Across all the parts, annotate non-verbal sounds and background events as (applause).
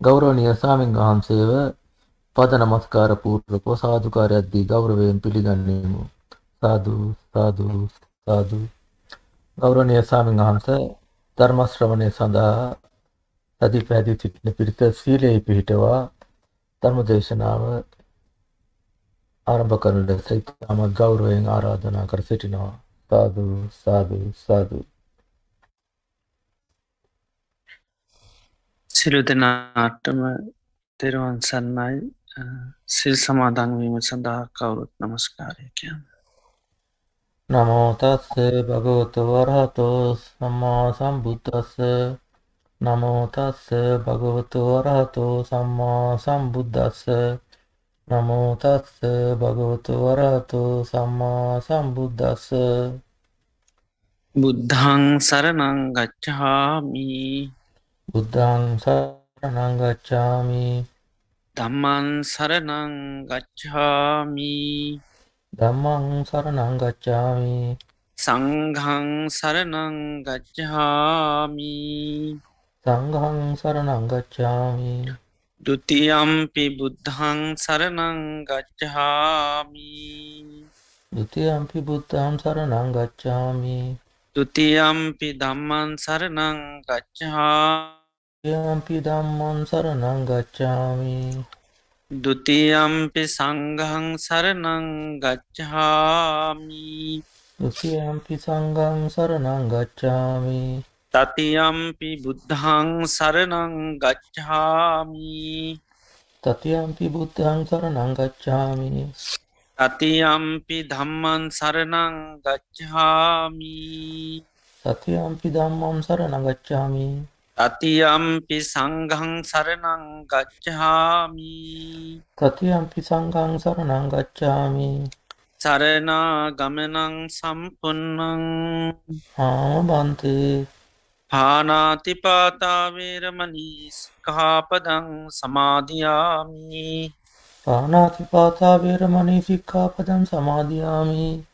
ගෞරවනීය ස්වාමීන් වහන්සේව පද නමස්කාර පූර්වකව සාදුකාරයක් දී ගෞරවයෙන් පිළිගන්නෙමු. සාදු සාදු සාදු. ගෞරවනීය ස්වාමීන් වහන්සේ ධර්ම ශ්‍රවණය සඳහා සති පැහැදිලි සිටින පිරිත සීලේ පිහිටවා ධර්ම දේශනාව ආරම්භ කරන ලෙස ඉතාම ගෞරවයෙන් ආරාධනා කර සිටිනවා. සාදු සාදු සාදු. සිරු දෙනාටම තෙරුවන් සන්නයි සිල් සමාදන්වීම සඳහා කවුරුත් නමස්කාරය කියන්න. නමෝතස්ස භගවතු වරහතෝ සම්මා සම්බුද්ධස්ස නමෝතස්ස භගවතු වරහතෝ සම්මා සම්බුද්ධස්ස නමෝතස්ස භගවතු වරහතෝ සම්මා සම්බුද්ධස්ස බුද්ධං සරනං ගච්ඡාමී බුද්ධං සරණං ගච්ඡාමි ධම්මං සරනං ගච්ඡාමී ධම්මං සරණං ගච්ඡාමි සංඝං සරනං ගච්ඡාමී සංඝං සරණං ගච්ඡාමි ဒ ුතියම්පි බුද්ධං සරනං ගච්ඡාමී ဒ ුතියම්පි බුද්ධං සරණං ගච්ඡාමි ဒ ුතියම්පි ධම්මං සරනං ගච්ඡාමී යම්පි ධම්මං සරණං ගච්ඡාමි ဒ ුතියම්පි සංඝං සරනං ගච්ඡාමි ဒ ුතියම්පි සංඝං සරණං ගච්ඡාමි තතියම්පි බුද්ධං සරනං ගච්ඡාමී තතියම්පි බුද්ධං සරණං ගච්ඡාමි තතියම්පි ධම්මන් සරනං ගච්ඡාමී තතියම්පි ධම්මං සරණං ගච්ඡාමි තතියම්පි සංඝං සරනං ගච්ඡාමී. තතියම්පි සංඝං සරණං ගච්ඡාමි. සරනා ගමනං සම්පන්නං. ආමබන්තේ පානාතිපාතාවේරමනී ස්කාපදං සමාධයාමී පානාතිපාතා වේරමණී සික්ඛාපදං සමාදියාමි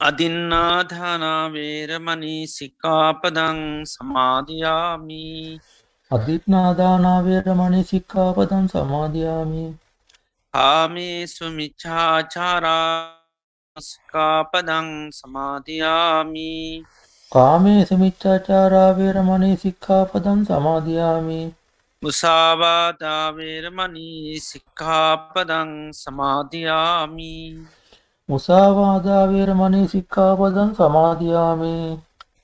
අදින්නාධානාවේරමනී සිකාපදං සමාධයාමී අදිත්නාදානා වේරමණී සික්ඛාපදං සමාදියාමි. ආමේසු මිච්චාචාරාස්කාපදං සමාධයාමී කාමේසු මිච්ඡාචාරා වේරමණී සික්ඛාපදං සමාදියාමි. මුසාවාදාවේරමනී සික්කාපදං සමාධයාමී මුසාවාදා වේරමණී සික්ඛාපදං සමාදියාමි.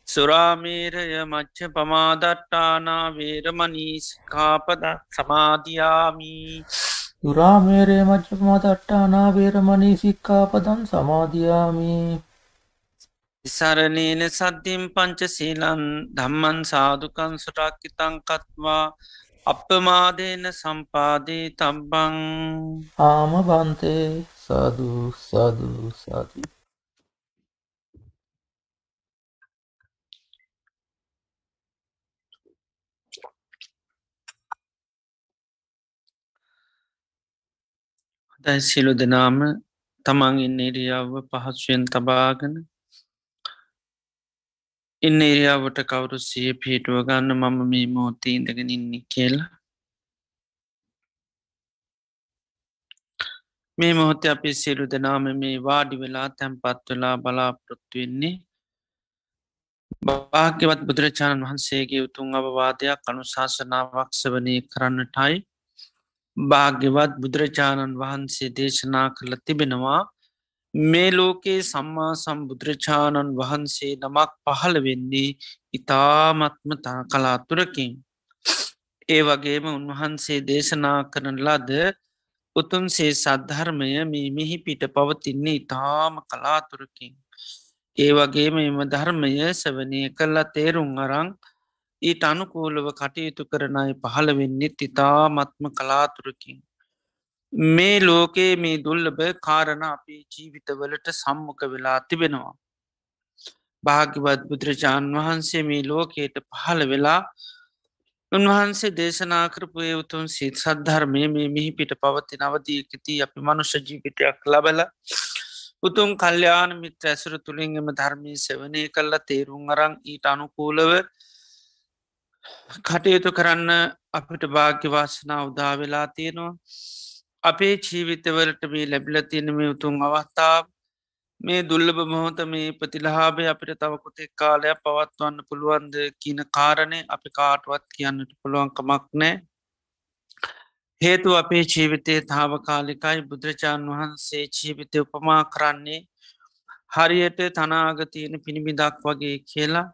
සුරාමේරය මච්ච පමාදට්ටානා වේරමනී සිකාපද සමාධයාමී දුරාමේරේ මජ්ජපමදට්ටානා වේරමණී සික්ඛාපදං සමාදියාමි. ඉසරණේන සද්ධිම් පංච සීලන් ධම්මන් සාධකන් සුටාක්කිතං කත්වා අපමාදේන සම්පාදී තබ්බං. ආම බන්තේ සාදු සාදු සාදු. දැයි සිලු දෙනාම තමන් ඉන්න ඉරියාව පහත්සුවෙන් තබාගෙන ඉන්න ඉරියාවට කවුරු සිය පිහිටුව ගන්න මම මේ මෝතී ඉඳගෙන ඉන්න කියලා. මේ මොහොත අපි සිරු දෙනාම මේ වාඩි වෙලා තැන්පත් වෙලා බලාපොරොත්තු වෙන්නේ. භාග්‍යවත් බුදුරජාණන් වහන්සේගේ උතුන් අවවාදයක් අනුශාසනාවක් සවනය කරන්නටයි භාග්‍යවත් බුදුරජාණන් වහන්සේ දේශනා කළ තිබෙනවා. මේ ලෝකයේ සම්මා සම්බුදුරජාණන් වහන්සේ නමක් පහළ වෙන්නේ ඉතාමත්ම තා කලාතුරකින්. ඒ වගේම උන්වහන්සේ දේශනා කරන ලද උතුන්සේ සද්ධර්මය මේ මෙහි පිට පවතින්නේ ඉතාම කලාතුරකින්. ඒ වගේම එම ධර්මය සවනය කල්ලා තේරුම් අරං ඊට අනුකූලව කටයුතු කරනයි පහළ වෙන්නේ ඉතාමත්ම කලාතුරකින්. මේ ලෝකයේ මේ දුල්ලබ කාරණ අපේ ජීවිතවලට සම්මක වෙලා තිබෙනවා. භාග්‍යවත් බුදුරජාණන් වහන්සේ මේ ලෝකයට පහළ වෙලා උන්වහන්සේ දේශනා කරපුය උතුන් සිත් සද්ධර්මය මේ මිහි පිට පවති නවදීකති අපි මනුෂ ජීවිතයක් ලබල උතුම් කල්්‍යයාන මිත්‍ර ඇසුර තුළින් එම ධර්මී සවනය කල්ල තේරුම් අරං ඊට අනුකූලව කටයුතු කරන්න අපිට භාග්‍ය වාසනා උදා වෙලා තියෙනවා. අපේ ජීවිතවලට මේ ලැබිල තියෙන මේ උතුන් අවස්ථාව මේ දුල්ලබ මොහොත මේ ප්‍රතිලහාබේ අපිට තවකුතෙක් කාලයක් පවත්වන්න පුළුවන්ද කියන කාරණය අපි කාටුවත් කියන්නට පුළුවන්කමක් නෑ. හේතු අපේ ජීවිතය තාවකාලිකයි බුදුරජාණන් වහන්සේ ජීවිතය උපමා කරන්නේ හරියට තනාගතියන පිණිබිදක් වගේ කියලා.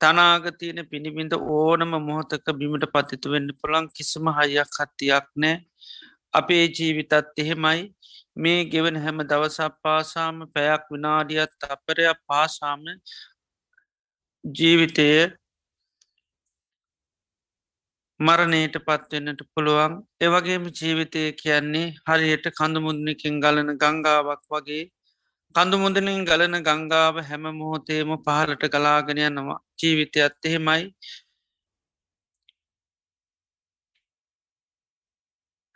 තනාගතියන පිණිබිඳ ඕනම මොහොතක බිමට පතිතු වෙන්න පුළන් කිසිම හයියක් හත්තියක් නෑ. අපේ ජීවිතත් එහෙමයි. මේ ගෙවන හැම දවසක් පාසාම පැයක් විනාඩියත් අපරයක් පාසාම ජීවිතය මරණයට පත්වෙන්නට පුළුවන්. ඒවගේම ජීවිතය කියන්නේ හරියට කඳුමුදනිකින් ගලන ගංගාවක් වගේ. කඳුමුදනින් ගලන ගංගාව හැම මොහොතේම පහලට ගලාගෙනයනවා ජීවිතයත් එහෙමයි.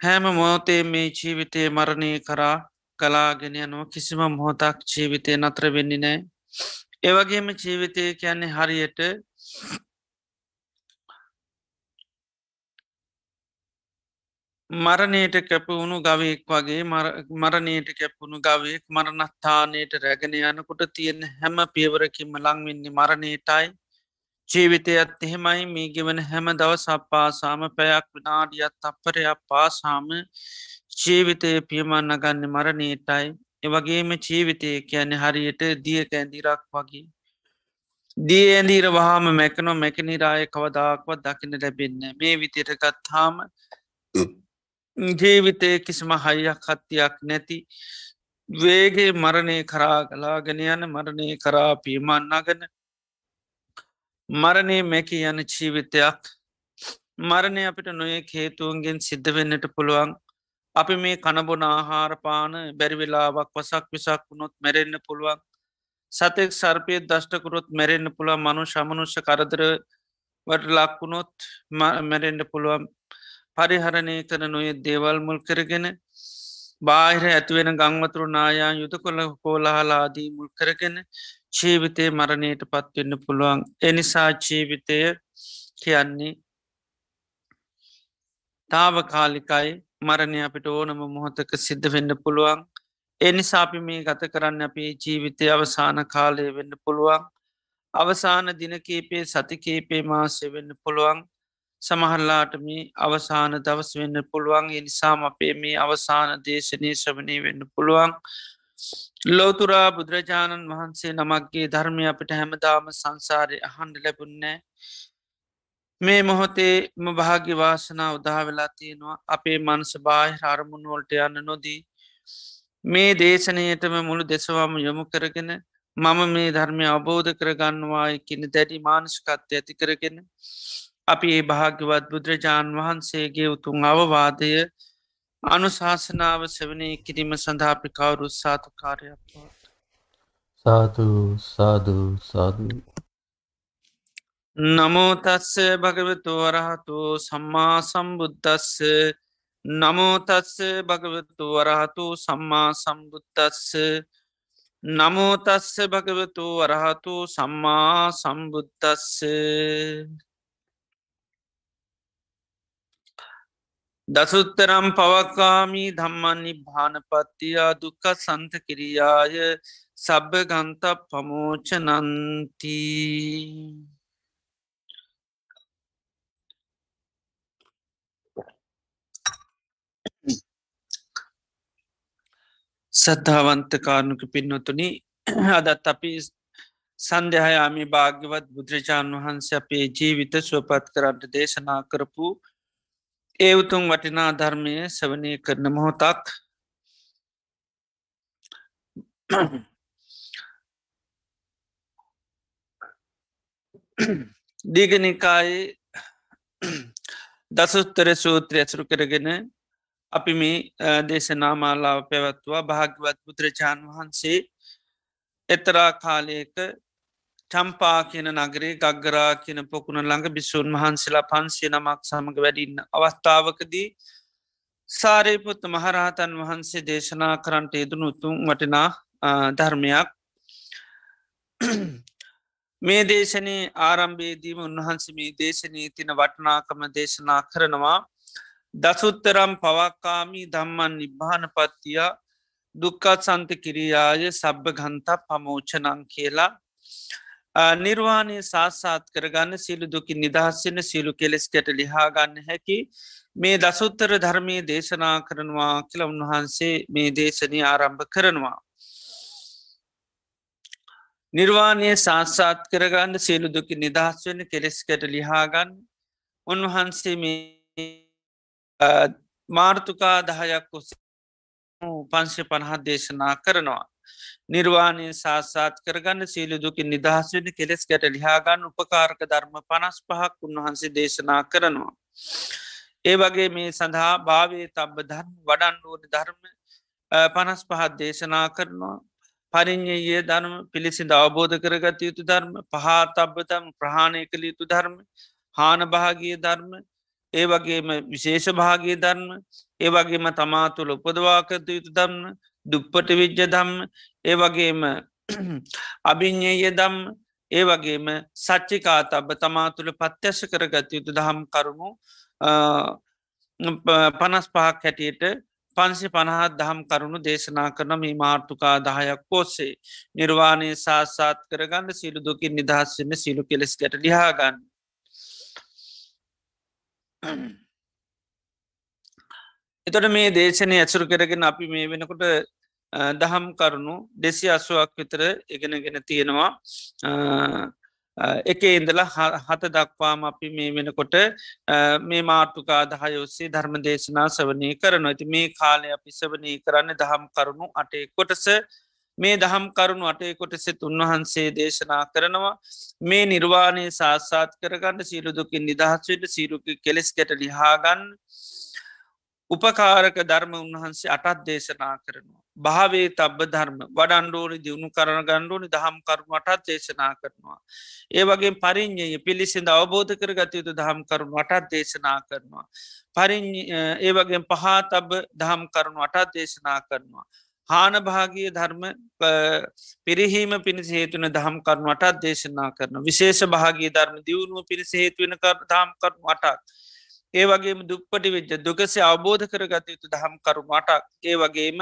හැම මොහොතේ මේ ජීවිතය මරණය කරා කලාගෙන යනුව. කිසිම මොහොතක් ජීවිතය නත්‍ර වෙන්නේ නෑ ඒවගේම ජීවිතය කියන්නේ හරියට මරණයට කැපවුණු ගවයෙක් වගේ මරණයට කැපුණු ගවයෙක් මරණස්ථානයට රැගෙන යනකොට තියෙන හැම පියවරකින්ම ලංවෙන්නේ මරණයටයි. ජීවිතයත් එහෙමයි මේ ගෙවන හැම දවස් අපපාසාම පැයක් විනාඩියත් අපපරයක් පාසාම ජීවිතය පියමන්න ගන්න මරණයටයි. එවගේම ජීවිතය කියන හරියට දිය කැන්දිරක් වගේ. දී ඇදීර වහාම මැකනො මැකනිරාය කවදාක්වත් දකින ලැබෙන්න මේ විතිරගත් හාම (coughs) ජීවිතය කිසිම හයියක් හත්තියක් නැති වේගේ මරණය කරා ගලාගෙන යන මරණය කරා පියමන්නාගන මරණය මැකි යන ජීවිතයක්. මරණය අපිට නොය හේතුවන්ගෙන් සිද්ධ වෙන්නට පුළුවන්. අපි මේ කණබොන ආහාරපාන බැරිවෙලාවක් වසක් විසක් වුණොත් මැරෙන්න්න පුළුවන්. සතෙක් සර්පය දෂ්ටකුරොත් මැරෙන්න්න පුළුව මනු ශමනුෂ්‍ය කරදර වට ලක්වුණොත් මැරෙන්ඩ පුළුවන්. පරිහරණය කර නොය දේවල් මුල් කරගෙන බාහිර ඇතිවෙන ගංවතුරු නායා යුද කොළ කෝලාහලාදී මුල් කරගෙන ජීවිතය මරණයට පත්වෙන්න පුළුවන්. එනිසා ජීවිතය කියන්නේ තාවකාලිකයි මරණය අපිට ඕනම මොහොතක සිද්ධ වෙන්න පුළුවන්. එනිසාපි මේ ගත කරන්න අපේ ජීවිතය අවසාන කාලය වෙන්න පුළුවන්. අවසාන දිනකේපේ සතිකේපේ මාසය වෙන්න පුළුවන්. සමහල්ලාට මේ අවසාන දවස් වෙන්න පුළුවන්. එනිසාම අපේ මේ අවසාන දේශනය ශ්‍රවනය වෙන්න පුළුවන්. ලෝතුරා බුදුරජාණන් වහන්සේ නමක්ගේ ධර්මය අපිට හැමදාම සංසාරය අහන්ඩ ලැබුන්නෑ මේ මොහොතේ ම භාග්‍ය වාසනා උදා වෙලා තියෙනවා. අපේ මනස බාහිර අරමුණුවලට යන්න නොදී මේ දේශනයටම මුළු දෙසවාම යොමු කරගෙන මම මේ ධර්මය අවබෝධ කරගන්නවාය කියන දැඩි මානස්කත්ය ඇති කරගෙන අපි ඒ භාග්‍යවත් බුදුරජාණන් වහන්සේගේ උතුන් අවවාදය අනුශාසනාව සවනය කිරීම සඳහාපි කවුරු සාතු කාරයක් පත් සාතු සාධු සාධූ නමෝතස්ස භගවතු වරහතු සම්මා සම්බුද්ධස්ස නමෝතස්ස භගවතු වරහතු සම්මා සම්බුද්ධස්ස නමෝතස්ස භගවතු වරහතු සම්මා සම්බුද්ධස්ස දසුත්තරම් පවක්කාමී ධම්මන්නි භානපත්තියා දුක්ක සන්ත කිරියාය සබ්බ ගන්ත පමෝච නන්තිී සද්ධාවන්ත කාරණක පින්නොතුනි අදත් අපි සන්ධහයාමි භාග්‍යවත් බුදුරජාණන් වහන්සේ අපේ ජීවිත සුවපත් කරන්නට දේශනා කරපු ඒ උතුම් වටිනා ධර්මය සවනය කරන මොහොතක් (clears throat) දීගනිකායේ (clears throat) දසුත්තර සූත්‍රය ඇසරු කරගෙන අපි මේ දේශනාමාලාව පැවත්වා භාග්‍යවත් බුදුරජාණන් වහන්සේ එතරා කාලයක චම්පා කියන නගරේ ගග්ගරා කියන පොකුණ ළඟ බිස්සූන් වහන්සේලා පන්සිය නමක් සමඟ වැඩින්න අවස්ථාවකදී සාරයපුත්ත මහරහතන් වහන්සේ දේශනා කරන්ට යෙදනු උතුම් වටිනා ධර්මයක්. මේ දේශනය ආරම්භේදීම උන්වහන්ස මේ දේශනී තින වටනාකම දේශනා කරනවා. දසුත්තරම් පවක්කාමී දම්මන් නිබ්භාන පත්තිය දුක්කත් සන්ත කිරියාය සබ්භ ගන්තා පමෝචනං කියලා. නිර්වාණය සාස්සාත් කරගන්න සිලු දුකි නිදහස්සෙන සිලු කෙලෙස්කට ලිහාගන්න හැකි මේ දසුත්තර ධර්මය දේශනා කරනවා කියල උන්වහන්සේ මේ දේශනය ආරම්භ කරනවා. නිර්වාණය සාස්සාත් කරගන්න සියලු දුකි නිදහස් වෙන කෙලෙස්කට ලිහාගන්න උන්වහන්සේ මේ මාර්තුකා දහයක් ඔස පංශය පණහත් දේශනා කරනවා. නිර්වාණය සාසාත් කරගන්න සීලු දුකින් නිදහස් වෙන කෙලෙස් ගැට ලිහාගන්න උපකාරක ධර්ම පනස් පහක් උන්වහන්සේ දේශනා කරනවා. ඒ වගේ මේ සඳහා භාවේ තබ්බ ධර්ම වඩන්ඩුවන ධර්ම පනස් පහත් දේශනා කරනවා පරිින්්ඥයේ ධර්ම පිළිසිඳ අවබෝධ කරගත යුතු ධර්ම පහතබ්බතම ප්‍රහාණය කළ යුතු ධර්ම හාන භාගිය ධර්ම ඒ වගේම විශේෂ භාගිය ධර්ම ඒ වගේම තමා තුළ උපදවාකත යුතු ධර්ම දුප්පට විජ්ජ දම්ම ඒ වගේම අභිං්ඥය දම් ඒ වගේම සච්චිකා තබ තමා තුළ පත්්‍යශ කරගත යුතු දහම් කරුණු පනස් පහක් හැටියට පන්සි පණහත් දහම් කරුණු දේශනා කරන මේ මාර්ථකා දහයක් පෝස්සේ. නිර්වාණය සාසාත් කරගන්න සිලු දුකින් නිදහස්සන්න සිලු කෙලෙස්කට ලිහාගන්න එතොට මේ දේශනය ඇසුරු කරගෙන අපි මේ වෙනකොට දහම් කරුණු දෙසි අසුවක් විතර ඉගෙනගෙන තියෙනවා. එක ඉඳලා හත දක්වාම අපි මේ වෙනකොට මේ මාර්තුකා දහයෝස්සේ ධර්ම දේශනා සවනී කරනවා. ඇති මේ කාලය අපි සවනී කරන්න දහම් කරුණු අටේ කොටස. මේ දහම් කරුණු අටේ කොටසෙත් උන්වහන්සේ දේශනා කරනවා. මේ නිර්වාණය සාස්සාත් කරගන්න සීරුදුකින් නිදහස්වයට සීරුක කෙලෙස් ගැට ලිහාගන්න උපකාරක ධර්ම උන්වහන්සේ අටත් දේශනා කරනවා. භාවේ තබ්බ ධර්ම වඩන්ඩෝනි දියුණු කරන ගණ්ඩුවනි දහම් කරුණු අටත් දේශනා කරනවා. ඒ වගේ පරිින්්ඥය පිළිසිඳ අවබෝධ කර ගතයුතු දහම් කරුණු අටත් දේශනා කරනවා. පරි ඒ වගේ පහා තබ දහම් කරුණු අටත් දේශනා කරනවා. හාන භාගිය ධර්ම පිරිහීම පිණිස හේතුන දහම් කරුණු අටත් දේශනා කරන විශේෂ භාගී ධර්ම දියුණුව පිණිස හේතුවෙන කර දහම් කරුණු අටක්. ඒ වගේම දුප්පටි විච්ච දුකසේ අවබෝධ කරගත යුතු දහම් කරුණු අටක්. ඒ වගේම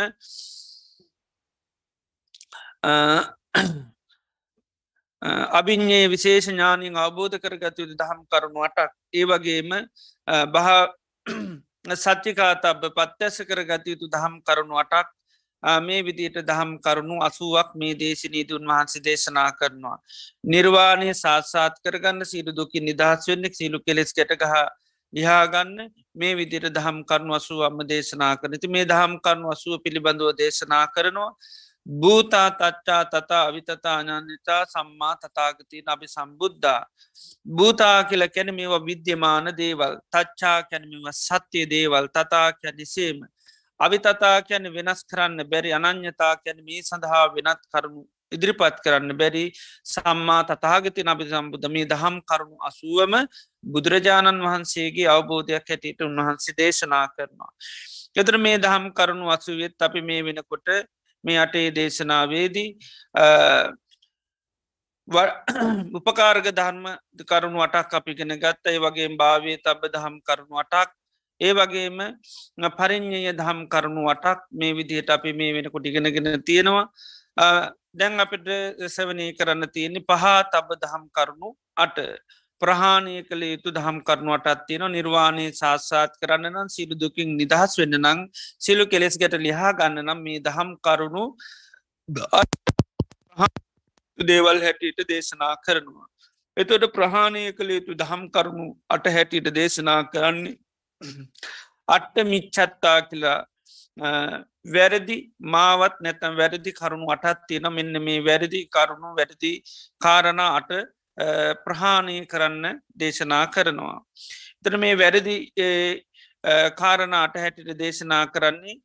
අභිඤ්ඥේ විශේෂ ඥානින් අවබෝධ කරගත යුතු දහම් කරුණු අටක්. ඒ වගේම බහ සච්චිකා තබ පත්්‍යස කරගත යුතු දහම් කරුණු අටක්. මේ විදියට දහම් කරුණු අසුවක් මේ දේශනීතුන් වහන්සේ දේශනා කරනවා. නිර්වාණය සාත්සාත් කරගන්න සිරු දුකි නිදහස් වෙන්නෙක් සිලු කෙලෙස් කැටගහ ලිහාගන්න මේ විදිට දහම් කරුණු අසුව අම්ම දේශනා කරනති මේ දහම් කරුණු අසුව පිළිබඳව දේශනා කරනවා. භූතා තච්චා තතා අවිතතා අඥන්‍යතා සම්මා තතාගතින අපි සම්බුද්ධා. භූතා කියල කැන මේවා විද්‍යමාන දේවල්. තච්චා කැනමිව සත්‍යය දේවල්. තතා කැනිසේම. අවිතතා කියැන වෙනස් කරන්න බැරි. අනං්‍යතා කැන මේ සඳහා වෙනත් කරුණු ඉදිරිපත් කරන්න බැරි සම්මා තතාගති නබි සම්බුද්ධ මේ දහම් කරුණු අසුවම බුදුරජාණන් වහන්සේගේ අවබෝධයක් හැටියට උන්වහන්සේ දේශනා කරනවා. එතර මේ දහම් කරුණු අසුවෙත් අපි මේ වෙනකොට මේ අටේ දේශනාවේදී උපකාරග ධර්ම කරුණු අටක් අපිගෙන ගත්ත. ඒ වගේ භාවේ තබ දහම් කරුණු අටක්. ඒ වගේම පරිින්්ඥය දහම් කරුණු අටක් මේ විදිහට අපි මේ වෙනකොට ඉගෙනගෙන තියෙනවා. දැන් අපිට සවනී කරන්න තියෙන්නේ පහා තබ දහම් කරුණු අට ප්‍රහාණය කළ යුතු දහම් කරුණුවටත් තියෙන නිර්වාණය සාස්සාත් කරන්න නම් සිරු දුකින් නිදහස් වෙන්න නං සිලු කෙලෙස් ගැට ලිහා ගන්න නම් මේ දහම් කරුණු (hesitation) දේවල් හැටියට දේශනා කරනවා. එතොට ප්‍රහාණය කළ යුතු දහම් කරුණු අට හැටියට දේශනා කරන්නේ අට්ට මිච්චත්තා කියලා වැරදි මාවත් නැතම් වැරදි කරුණු අටත් තියෙන මෙන්න මේ වැරදි කරුණු වැරදි කාරණ අට ප්‍රහාණය කරන්න දේශනා කරනවා. තර මේ වැරදි කාරණ අට හැටිට දේශනා කරන්නේ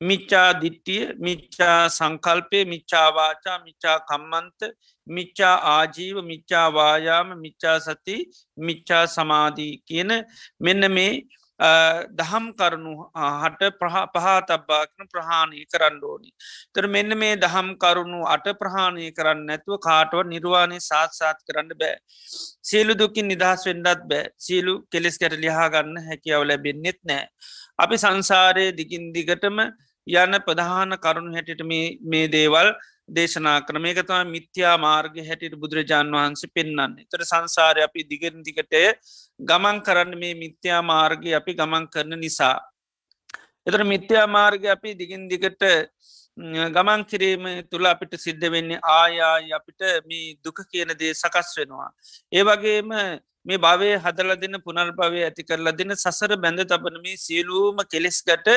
මිච්චා දිට්ටිය මිච්චා සංකල්පය මිච්චාවාචා මිච්චා කම්මන්ත මිච්චා ආජීව මිච්චාවායාම මිච්චා සති මිච්චා සමාධී කියන මෙන්න මේ දහම් කරුණු හට පහා තබ්බාකන ප්‍රහාණය කරන්න ඕනි. තර මෙන්න මේ දහම් කරුණු අට ප්‍රහාණය කරන්න නැතුව කාටව නිර්වාණය සාත්සාත් කරන්න බෑ. සියලු දුකින් නිදහස් වෙන්ඩත් බෑ සියලු කෙලෙස් කැට ලිහා ගන්න හැකියාව ලැබෙන්න්නෙත් නෑ. අපි සංසාරය දිගින් දිගටම යන්න ප්‍රධාන කරුණු හැටිට මේ දේවල් දේශනා කරන මේක තම මිත්‍යා මාර්ග හැටියට බුදුරජාණන් වහන්සේ පෙන්න්නන්නේ තර සංසාරය අපි දිගන දිගටය ගමන් කරන්න මේ මිත්‍යා මාර්ගය අපි ගමන් කරන නිසා. එතර මිත්‍යා මාර්ග අපි දිගින් දිගට ගමන් කිරීම තුළ අපිට සිද්ධ වෙන්නේ ආයා අපිට මේ දුක කියන දේ සකස් වෙනවා. ඒ වගේම මේ භවය හදල දෙන්න පුනල් භවය ඇති කරලා දෙන්න සසර බැඳ තබන මේ සියලූම කෙලෙස්ගට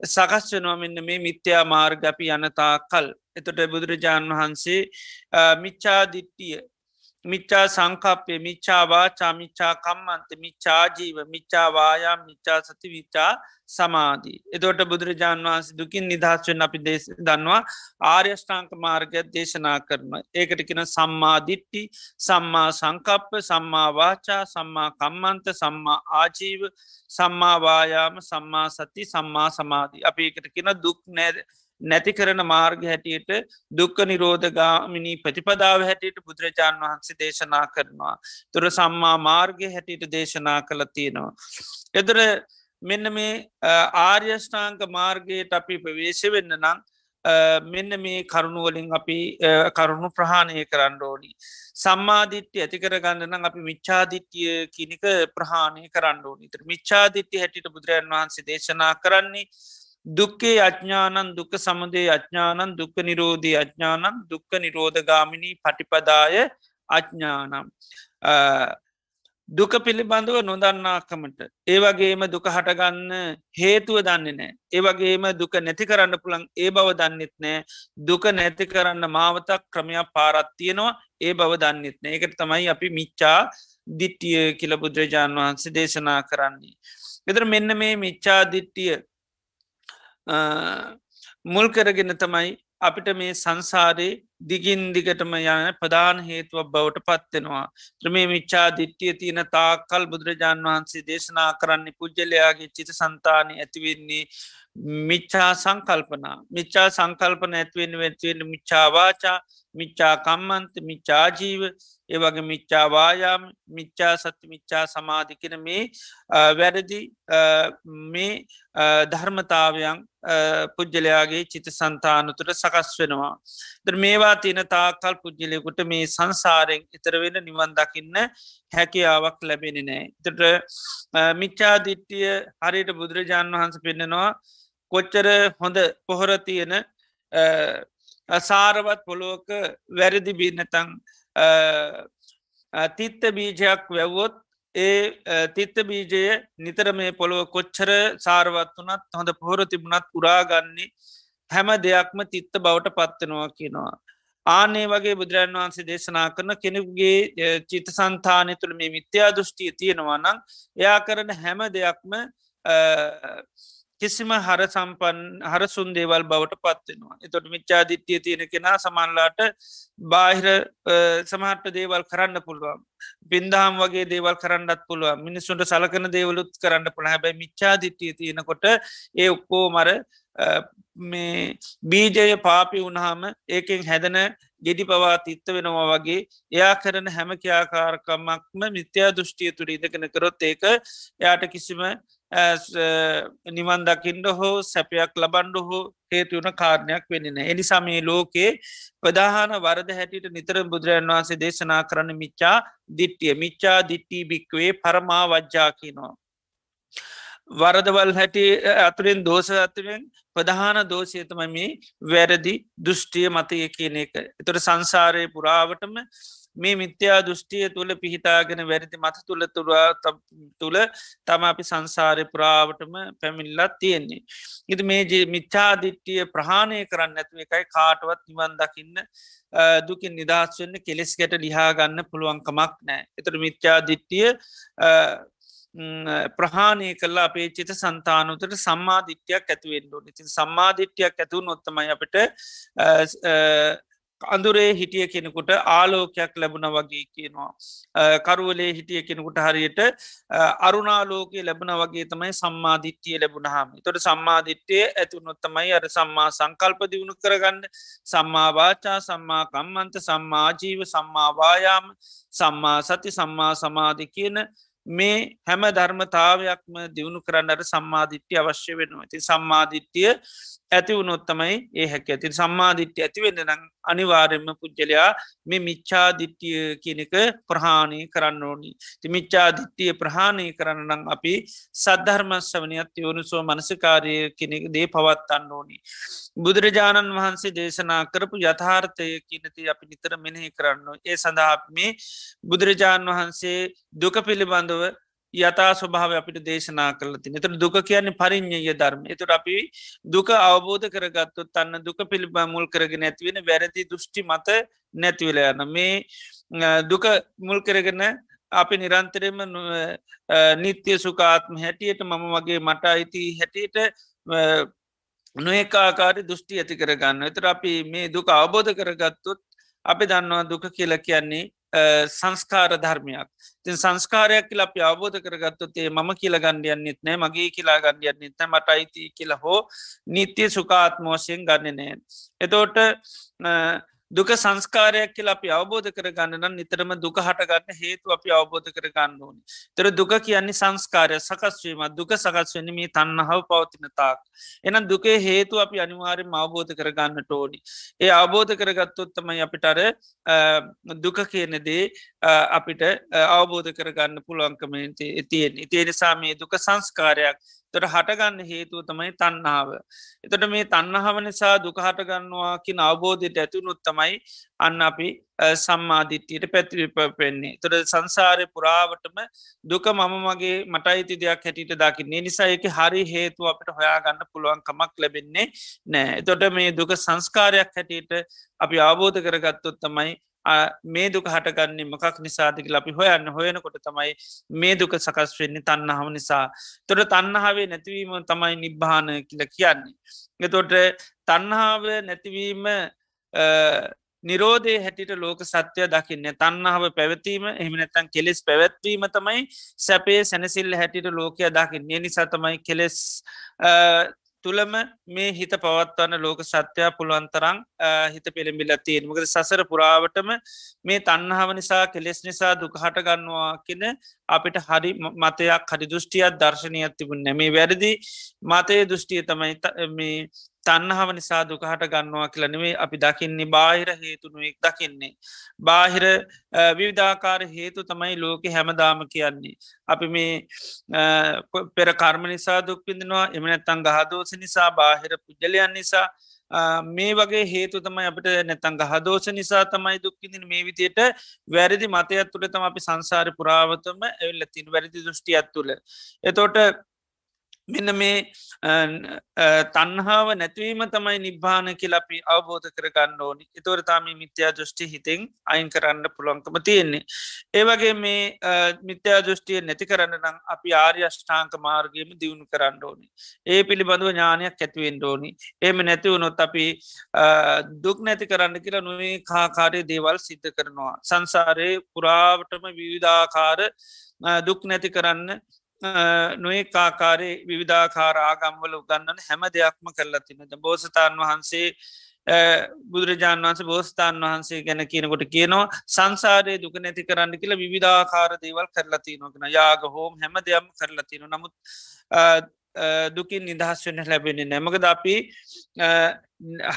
සකස් වෙනවා මෙන්න මේ මිත්‍යා මාර්ග අපි යනතා කල් එතොට බුදුරජාණන් වහන්සේ මිච්චාදිට්ටිය මිච්චා සංකප්පය මිච්චාවාචා මිච්චා කම්මන්ත මිච්චාජීව මිච්චාවායා මිච්චා සති විච්චා සමාධී. එතොට බුදුරජාණන් වහන්සේ දුකින් නිදහස්වෙන් අපි දේ දන්නවා ආර්යෂ්ඨාංක මාර්ගය දේශනා කරන. ඒකට කෙන සම්මාදිට්ටි සම්මා සංකප්ප සම්මාවාචා සම්මා කම්මන්ත සම්මා ආජීව සම්මාවායාම සම්මා සති සම්මා සමාධී. අපි එකට කෙන දුක් නෑද නැති කරන මාර්ග හැටියට දුක්ක නිරෝධගාමිනී ප්‍රතිපදාව හැටියට බුදුරජාණන් වහන්සේ දේශනා කරනවා. තුර සම්මා මාර්ගය හැටියට දේශනා කළ තියෙනවා. එදර මෙන්න මේ ආර්යෂ්ඨාංක මාර්ගයට අපි ප්‍රවේශ වෙන්න නම් මෙන්න මේ කරුණුවලින් අපි කරුණු ප්‍රහාණය කරන්න ඕනි. සම්මාධිට්්‍ය ඇතිකර ගන්නනම් අපි මිච්චාදිට්්‍යය කිනික ප්‍රහාණය කරන්න ඕනි තර මිච්චාදිට්්‍ය හැටිට බුදුරජන් වහන්සේ දේශනා කරන්නේ දුක්කේ අඥ්ඥානන් දුක සමදේ අඥ්ඥානන් දුක්ක නිරෝධී අඥ්ඥානන් දුක්ක නිරෝධගාමිණී පටිපදාය අඥ්ඥානම් දුක පිළිබඳව නොදන්නාකමට. ඒවගේම දුක හටගන්න හේතුව දන්නේ නෑ ඒවගේම දුක නැති කරන්න පුළන් ඒ බව දන්නෙත් නෑ දුක නැති කරන්න මාවතක් ක්‍රමයක් පාරත්තියනවා ඒ බව දන්නෙත් නෑ ඒකට තමයි අපි මිච්චා දිට්ටිය කියල බුදුරජාණන් වහන්සේ දේශනා කරන්නේ. එතර මෙන්න මේ මිච්චා දිට්ටිය මුල් කරගෙන තමයි අපිට මේ සංසාරයේ දිගින් දිගටම යන ප්‍රධාන හේතුවක් බවට පත්වෙනවා. ත්‍රමේ මිච්චා දිට්ටිය තියෙන තාකල් බුදුරජාණන් වහන්සේ දේශනා කරන්නේ පුද්ගලයාගේ චිත සන්තානය ඇතිවෙන්නේ මිච්චා සංකල්පනා මිච්චා සංකල්පන ඇත්වෙන් වෙත්වෙන් මිච්චාවාචා මිච්චා කම්මන්ත මිච්චාජීව ඒවගේ මිච්චාවායාම මිච්චා සත්‍ය මිච්චා සමාධිකෙන මේ වැරදි මේ ධර්මතාවයන් පුද්ගලයාගේ චිත සන්තානතුර සකස් වෙනවා. ද මේවා තියන තාකල් පුද්ගලයකුට මේ සංසාරයෙන් ඉතරවෙන නිවන් දකින්න හැකියාවක් ලැබෙන නෑ. තට මිච්චාදිට්ටිය හරියට බුදුරජාණන් වහන්ස පෙන්නෙනවා කොච්චර හොඳ පොහොර තියෙන සාරවත් පොලෝක වැරදි බින්නතං තිත්ත බීජයක් වැැව්වොත් ඒ තිත්ත බීජය නිතර මේ පොළොව කොච්චර සාරවත් වනත් හොඳ පොහොර තිබුණත් පුරාගන්නේ හැම දෙයක්ම තිත්ත බවට පත්වෙනවා කියනවා. ආනේ වගේ බුදුරන් වහන්සේ දේශනා කරන කෙනෙකුගේ චිත සන්තානය තුළ මේ මිත්‍යා දෘෂ්ටිය තියෙනවා නම් එයා කරන හැම දෙයක්ම කිසිම හර සම්පන් හරසුන් දේවල් බවට පත්වෙනවා එතොට මිච්චාදිත්‍යය තියෙන කෙනා සමන්ලාට බාහිර සමහට දේවල් කරන්න පුළුවන්. පින්දහම් වගේ දේවල් කරන්නත් පුළුව මිනිස්සුන්ට සලකන දේවලුත් කරන්න පුළ හැබැයි මිච්චාදිත්‍යය තියෙනකොට ඒ ඔක්කෝ මර මේ බීජය පාපි වුණහම ඒකෙන් හැදන ගෙඩි පවා තිත්ත වෙනවා වගේ එයා කරන හැම ක්‍යාකාරකමක්ම මිත්‍යා දෘෂ්ටිය තුළ ඉදකෙන කරොත් ඒක යාට කිසිම නිවන් දකිින්ඩ හෝ සැපයක් ලබන්ඩ හෝ හේතුවන කාරණයක් වෙන්නන එනිසා මේ ලෝකයේ ප්‍රධාන වරද හැටියට නිතර බුදුරජන් වහන්සේ දේශනා කරන මිච්චා දිට්ටිය මිච්චා දිට්ටී භික්වේ පරමා වජ්ජාකිනවා. වරදවල් හැටි අතුරෙන් දෝස අතුරෙන් ප්‍රධාන දෝෂයතම මේ වැරදි දෘෂ්ටිය මතය කියන එක. එතොට සංසාරය පුරාවටම මේ මිත්‍යා දෘෂ්ටිය තුළ පිහිතාගෙන වැරදි මත තුළ තුරා තුළ තම අපි සංසාරය පුරාවටම පැමිල්ලත් තියෙන්නේ. ඉති මේ මිච්චාදිට්ටිය ප්‍රහාණය කරන්න ඇතුව එකයි කාටවත් නිවන් දකින්න දුකින් නිදහස් වන්න කෙලෙස් ගැට ලිහා ගන්න පුළුවන්කමක් නෑ. එතට මිච්චාදිට්ටිය ප්‍රහාණය කල්ලා අපේ චිත සන්තානුතට සම්මාධිට්‍යයක් ඇතිවෙන්ඩු ඉතින් සම්මාධිට්‍යයක් ඇතුව නොත්තමයි අපට අඳුරේ හිටිය කෙනෙකුට ආලෝකයක් ලැබුණ වගේ කියනවා. කරුවලේ හිටිය කෙනෙකුට හරියට අරුණාලෝකය ලැබුණ වගේ තමයි සම්මාධිට්ටිය ලැබුණහම තොට සම්මාධිට්්‍යය ඇතුනොත්තමයි අර සම්මා සංකල්ප දියුණු කරගන්න. සම්මාවාචා සම්මා කම්මන්ත සම්මාජීව සම්මාවායාම සම්මා සති සම්මා සමාධි කියන මේ හැම ධර්මතාවයක්ම දියුණු කරන්නට සම්මාධිට්්‍ය අවශ්‍ය වෙනවා. ඇති සම්මාධිට්්‍යය ඇති වුණොත්තමයි ඒ හැක ඇතින් සම්මාධිට්්‍ය ඇතිවෙන්න නම් අනිවාරෙන්ම පුද්ගලයා මේ මිච්චාදිට්ටිය කියනක ප්‍රහාණය කරන්න ඕනි. ති මිච්චාදිට්ටිය ප්‍රහාණය කරන්නනම් අපි සද්ධර්මස්වනයත් යවනුසෝ මනසකාරය කෙනෙක දේ පවත්තන්න ඕනි. බුදුරජාණන් වහන්සේ දේශනා කරපු යථාර්ථය කියනති අපි නිතර මෙනෙහි කරන්න ඒ සඳහා මේ බුදුරජාණන් වහන්සේ දුක පිළිබඳව යතා ස්වභාව අපිට දේශනා කරලති එතට දුක කියන්නේ පරිින්්ඥය ධර්ම. එතුට අපි දුක අවබෝධ කරගත්තු තන්න දුක පිළිබා මුල් කරගෙන ඇතිවෙන වැරදි දෘෂ්ටි මත නැතිවල යන මේ දුක මුල් කරගෙන අපි නිරන්තරයම නිත්‍ය සුකාත්ම හැටියට මම වගේ මට අයිති හැටියට නොඒකාකාරි දෘෂ්ටි ඇති කරගන්න එතර අපි මේ දුක අවබෝධ කරගත්තුත් අපි දන්නවා දුක කියල කියන්නේ සංස්කාර ධර්මයක්. තින් සංස්කාරයක් කියලා අපි අවබෝධ කරගත්තොතේ මම කියල ගණ්ඩියන්නෙත් නෑ මගේ කියලා ගණ්ඩියන්නෙත් මට අයිති කියලා හෝ නිත්‍ය සුකාත්මෝසයෙන් ගන්න නෑ. එතෝට දුක සංස්කාරයක් කියලා අපි අවබෝධ කරගන්නන නිතරම දුක හටගන්න හේතු අපි අවබෝධ කරගන්න ඕනි. තර දුක කියන්නේ සංස්කාරය සකස්වීම දුක සකස්වනි මේ තන්නහව පවතින තාක්. එනම් දුකේ හේතු අපි අනිවාරෙන් අවබෝධ කරගන්නට ඕනි. ඒ අවබෝධ කරගත්තොත්තමයි අපිටර දුක කියනදේ අපිට අවබෝධ කරගන්න පුළුවන්කමට තියෙන ඉතිය නිසා මේ දුක සංස්කාරයක් තොට හටගන්න හේතුව තමයි තන්නාව. එතට මේ තන්නහව නිසා දුක හටගන්නවා කින අවබෝධයට ඇතුනුත් තමයි අන්න අපි සම්මාධිට්ටියට පැතිවිප පෙන්නේ. තොට සංසාරය පුරාවටම දුක මම මගේ මට අයිති දෙයක් හැටිට දකින්නේ නිසා එක හරි හේතුව අපට හොයාගන්න පුළුවන් කමක් ලැබෙන්නේ නෑ. තොට මේ දුක සංස්කාරයක් හැටියට අපි අවබෝධ කරගත්තොත් තමයි මේ දුක හටගන්නේ මකක් නිසාතික අපි හොයන්න හොයනකොට තමයි මේ දුක සකස් වෙන්නේ තන්නහම නිසා තොට තන්නහාවේ නැතිවීම තමයි නිබ්භාන කියල කියන්නේ. එතොට තන්නහාව නැතිවීම නිරෝධය හැටිට ලෝක සත්‍යය දකින්න තන්නාව පැවතීම එහමනැතන් කෙලෙස් පැවැත්වීම තමයි සැපේ සැනසිල්ල හැටිට ලෝකය දකින්නේ නිසා තමයි කෙලෙස් තුළම මේ හිත පවත්වන්න ලෝක සත්‍යයා පුළුවන්තරං හිත පෙළඹිල තියෙන මකද සසර පුරාවටම මේ තන්නහාව නිසා කෙලෙස් නිසා දුක හටගන්නවා කියන අපිට හරි මතයක් හරි දෘෂ්ටියත් දර්ශනයක් තිබුණ නැමේ. වැරදි මතය දෘෂ්ටිය තමයි තන්නහාව නිසා දුකහට ගන්නවා කියලනෙවේ අපි දකින්නේ බාහිර හේතුනුවෙක් දකින්නේ. බාහිර විවිධාකාර හේතු තමයි ලෝක හැමදාම කියන්නේ. අපි මේ පෙර කර්ම නිසා දුක්පිඳනවා එමනැත්තන් ගහදෝස නිසා බාහිර පුද්ගලයන් නිසා මේ වගේ හේතු තමයි අපට නැතන් ගහදෝෂ නිසා තමයි දුක්කිදින මේ විදියට වැරදි මතයක් තුළ තම අපි සංසාර පුරාවතම ඇල්ල තින් වැරදි දෘෂ්ටියත් තුළ. එතෝට මෙන්න මේ තන්හාාව නැතිවීම තමයි නිබ්භාන කියලපි අවබෝධ කරගන්න ඕනි එතවරතාම මිත්‍යා දෘෂ්ටි හිතෙන් අයින් කරන්න පුළුවන්කම තියෙන්නේ. ඒවගේ මේ මිත්‍යා දෘෂ්ටිය නැති කරන්න නම් අපි ආර්ය අෂ්ඨාංක මාර්ගයම දියුණු කරන්න ඕනි. ඒ පිළිබඳව ඥානයක් ඇතිවෙන් ඕනි. ඒම නැතිවුණොත් අපි දුක් නැති කරන්න කියලා නොවේ කාකාරය දේවල් සිද්ධ කරනවා. සංසාරය පුරාවටම විවිධාකාර දුක් නැති කරන්න නොේ කාකාරය විවිධාකාර ආගම්වල උගන්නන හැම දෙයක්ම කරලා තිනද බෝසතාන් වහන්සේ බුදුරජාන් වන්ස බෝස්ථාන් වහන්සේ ගැන කියනකොට කියනවා සංසාරය දුක නැති කරන්න කියලා විවිධාකාර දේවල් කරලතිනොගෙන යාග හෝම් හැම දෙයම් කරලතින නමුත් දුකින් නිදහස් වෙන ලැබෙන නැමකද අපි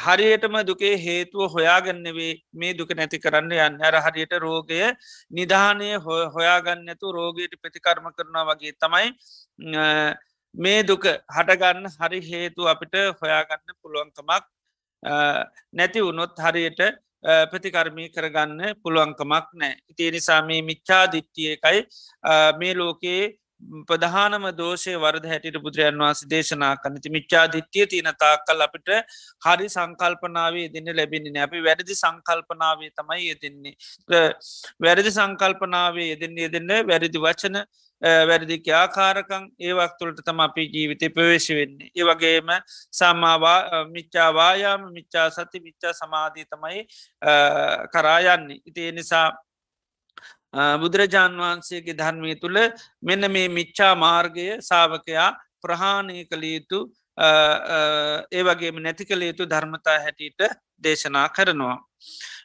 හරියටම දුකේ හේතුව හොයාගන්නවේ මේ දුක නැති කරන්න යන්න. අර හරියට රෝගය නිධානය හොයාගන්නතු රෝගයට ප්‍රතිකර්ම කරනවා වගේ තමයි මේ දුක හටගන්න හරි හේතු අපිට හොයාගන්න පුළුවන්කමක් නැති වුණොත් හරියට ප්‍රතිකර්මී කරගන්න පුළුවන්කමක් නෑ. ඉතිය නිසා මේ මිච්චා දිට්ටිය එකයි මේ ලෝකයේ ප්‍රධානම දෝෂය වරද හැටිට බුදුරජන් වන්ස දේශනා කනති මිච්චා දිත්‍යය තියෙන තාක්කල් අපිට හරි සංකල්පනාවේ දෙන්න ලැබෙන්නේ අපි වැරදි සංකල්පනාවේ තමයි යෙදෙන්නේ වැරදි සංකල්පනාවේ යෙදෙන්නේ දෙන්න වැරදි වචන වැරදි ක්‍යාකාරකං ඒවක් තුළට තම අපි ජීවිතය ප්‍රවේශ වෙන්නේ. ඒ වගේම සම්මාවා මිච්චාවායාම මිච්චා සති මිච්චා සමාධී තමයි කරායන්නේ. ඉතිේ නිසා බුදුරජාණන් වහන්සේගේ ධර්මය තුළ මෙන්න මේ මිච්චා මාර්ගය සාාවකයා ප්‍රහාණය කළ යුතු ඒ වගේම නැති කළ යුතු ධර්මතා හැටියට දේශනා කරනවා.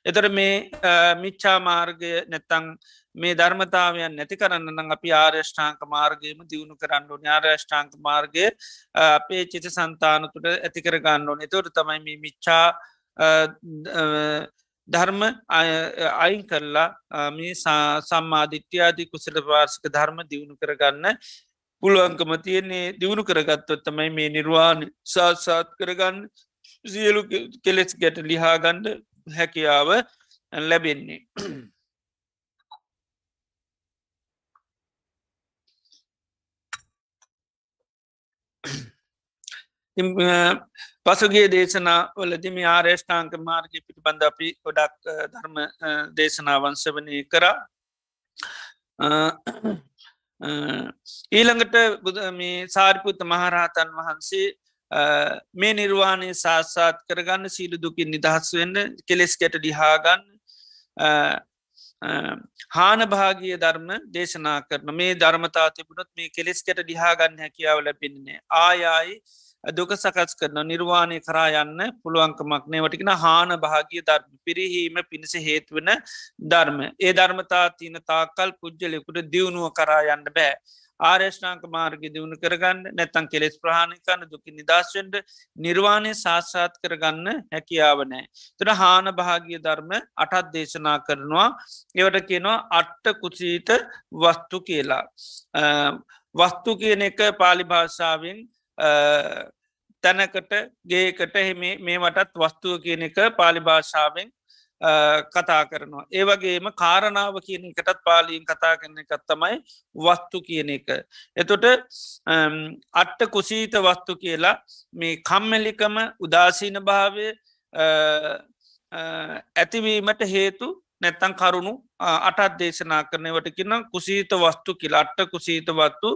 එතර මේ මිච්චා මාර්ගය නැත්තං මේ ධර්මතාවයන් නැති කරන්න අපි ආර්යෂ්ඨාංක මාර්ගයම දියුණු කරන්න ඕන ආර්යෂ්ඨාංක මාර්ගය අපේ චිත සන්තානතුට ඇතිකර ගන්න ඕන තොට තමයි මේ මිච්චා ධර්ම අයින් කරලා මේ සම්මාධිත්‍යාදී කුසල පාර්සික ධර්ම දියුණු කරගන්න පුළුවන්කම තියන්නේ දියුණු කරගත්තොත් තමයි මේ නිර්වාණ සාත්සාත් කරගන්න සියලු කෙලෙස් ගැට ලිහාගණ්ඩ හැකියාව ලැබෙන්නේ. පසුගේ දේශනා වලදිම ආරේෂ්ඨාංක මාර්ග පිටිබඳ අපි ගොඩක් ධර්ම දේශනාවන්සවනය කරා. ඊළඟට බුද මේ සාරිපුත්ත මහරහතන් වහන්සේ මේ නිර්වාණය සාස්සාත් කරගන්න සීලු දුකින් නිදහස් වෙන්න කෙලෙස් ගැට ඩිහාගන්න හාන භාගිය ධර්ම දේශනා කරන මේ ධර්මතා තිබුණොත් මේ කෙලෙස් කට ඩිහාගන්න හැකියාව ලැබෙන්නේ ආයායි දුක සකස් කරන නිර්වාණය කරා යන්න පුළුවන්කමක් නේවටිකෙන හාන භාගිය ධර්ම. පිරිහීම පිණිස හේතුවන ධර්ම. ඒ ධර්මතා තියන තාකල් පුද්ජලෙකුට දියුණුව කරා යන්න බෑ. ආර්යෂ්නාංක මාර්ග දියුණු කරගන්න නැත්තන් කෙලෙස් ප්‍රහණකන්න දුකි නිදශෙන්ට නිර්වාණය සාත්සාත් කරගන්න හැකියාවනෑ. තුර හාන භාගිය ධර්ම අටත් දේශනා කරනවා. ඒවට කියනවා අට්ට කුසීත වස්තු කියලා. වස්තු කියන එක පාලි භාෂාවෙන් තැනකට ගේකට මේ වටත් වස්තුව කියන එක පාලි භාෂාවෙන් කතා කරනවා. ඒවගේම කාරණාව කියන එකටත් පාලියෙන් කතා කරන එකත් තමයි වස්තු කියන එක. එතොට අට්ට කුසීත වස්තු කියලා මේ කම්මැලිකම උදාසීන භාවය ඇතිවීමට හේතු නැත්තන් කරුණු අටත් දේශනා කරනවට කියන්න කුසීත වස්තු කියලා අට්ට කුසීත වත්තු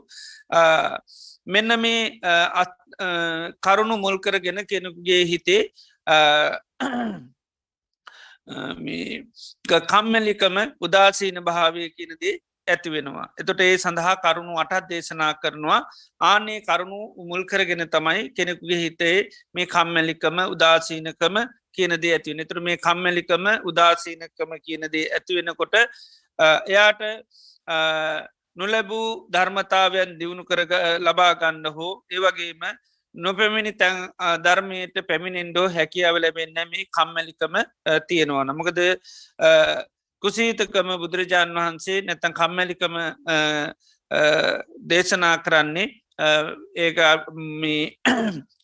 මෙන්න මේ කරුණු මුල්කරගෙන කෙනෙකුගේ හිතේ කම්මැලිකම උදාසීන භාවය කියනදේ ඇති වෙනවා. එතොට ඒ සඳහා කරුණු අටත් දේශනා කරනවා ආනේ කරුණු උමුල් කරගෙන තමයි කෙනෙකුගේ හිතේ මේ කම්මැලිකම උදාසීනකම කියනදේ ඇතිව නතුර මේ කම්මැලිකම උදාසීනකම කියනදේ ඇතිවෙනකොට එයාට නොලැබූ ධර්මතාවයන් දියුණු කර ලබාගන්න හෝ ඒවගේම නොපැමිණි තැන් ධර්මයට පැමිණෙන්ඩෝ හැකියාව ලැබෙන්න මේ කම්මැලිකම තියෙනවා නමකද කුසීතකම බුදුරජාණන් වහන්සේ නැතන් කම්මැලිකම දේශනා කරන්නේ ඒ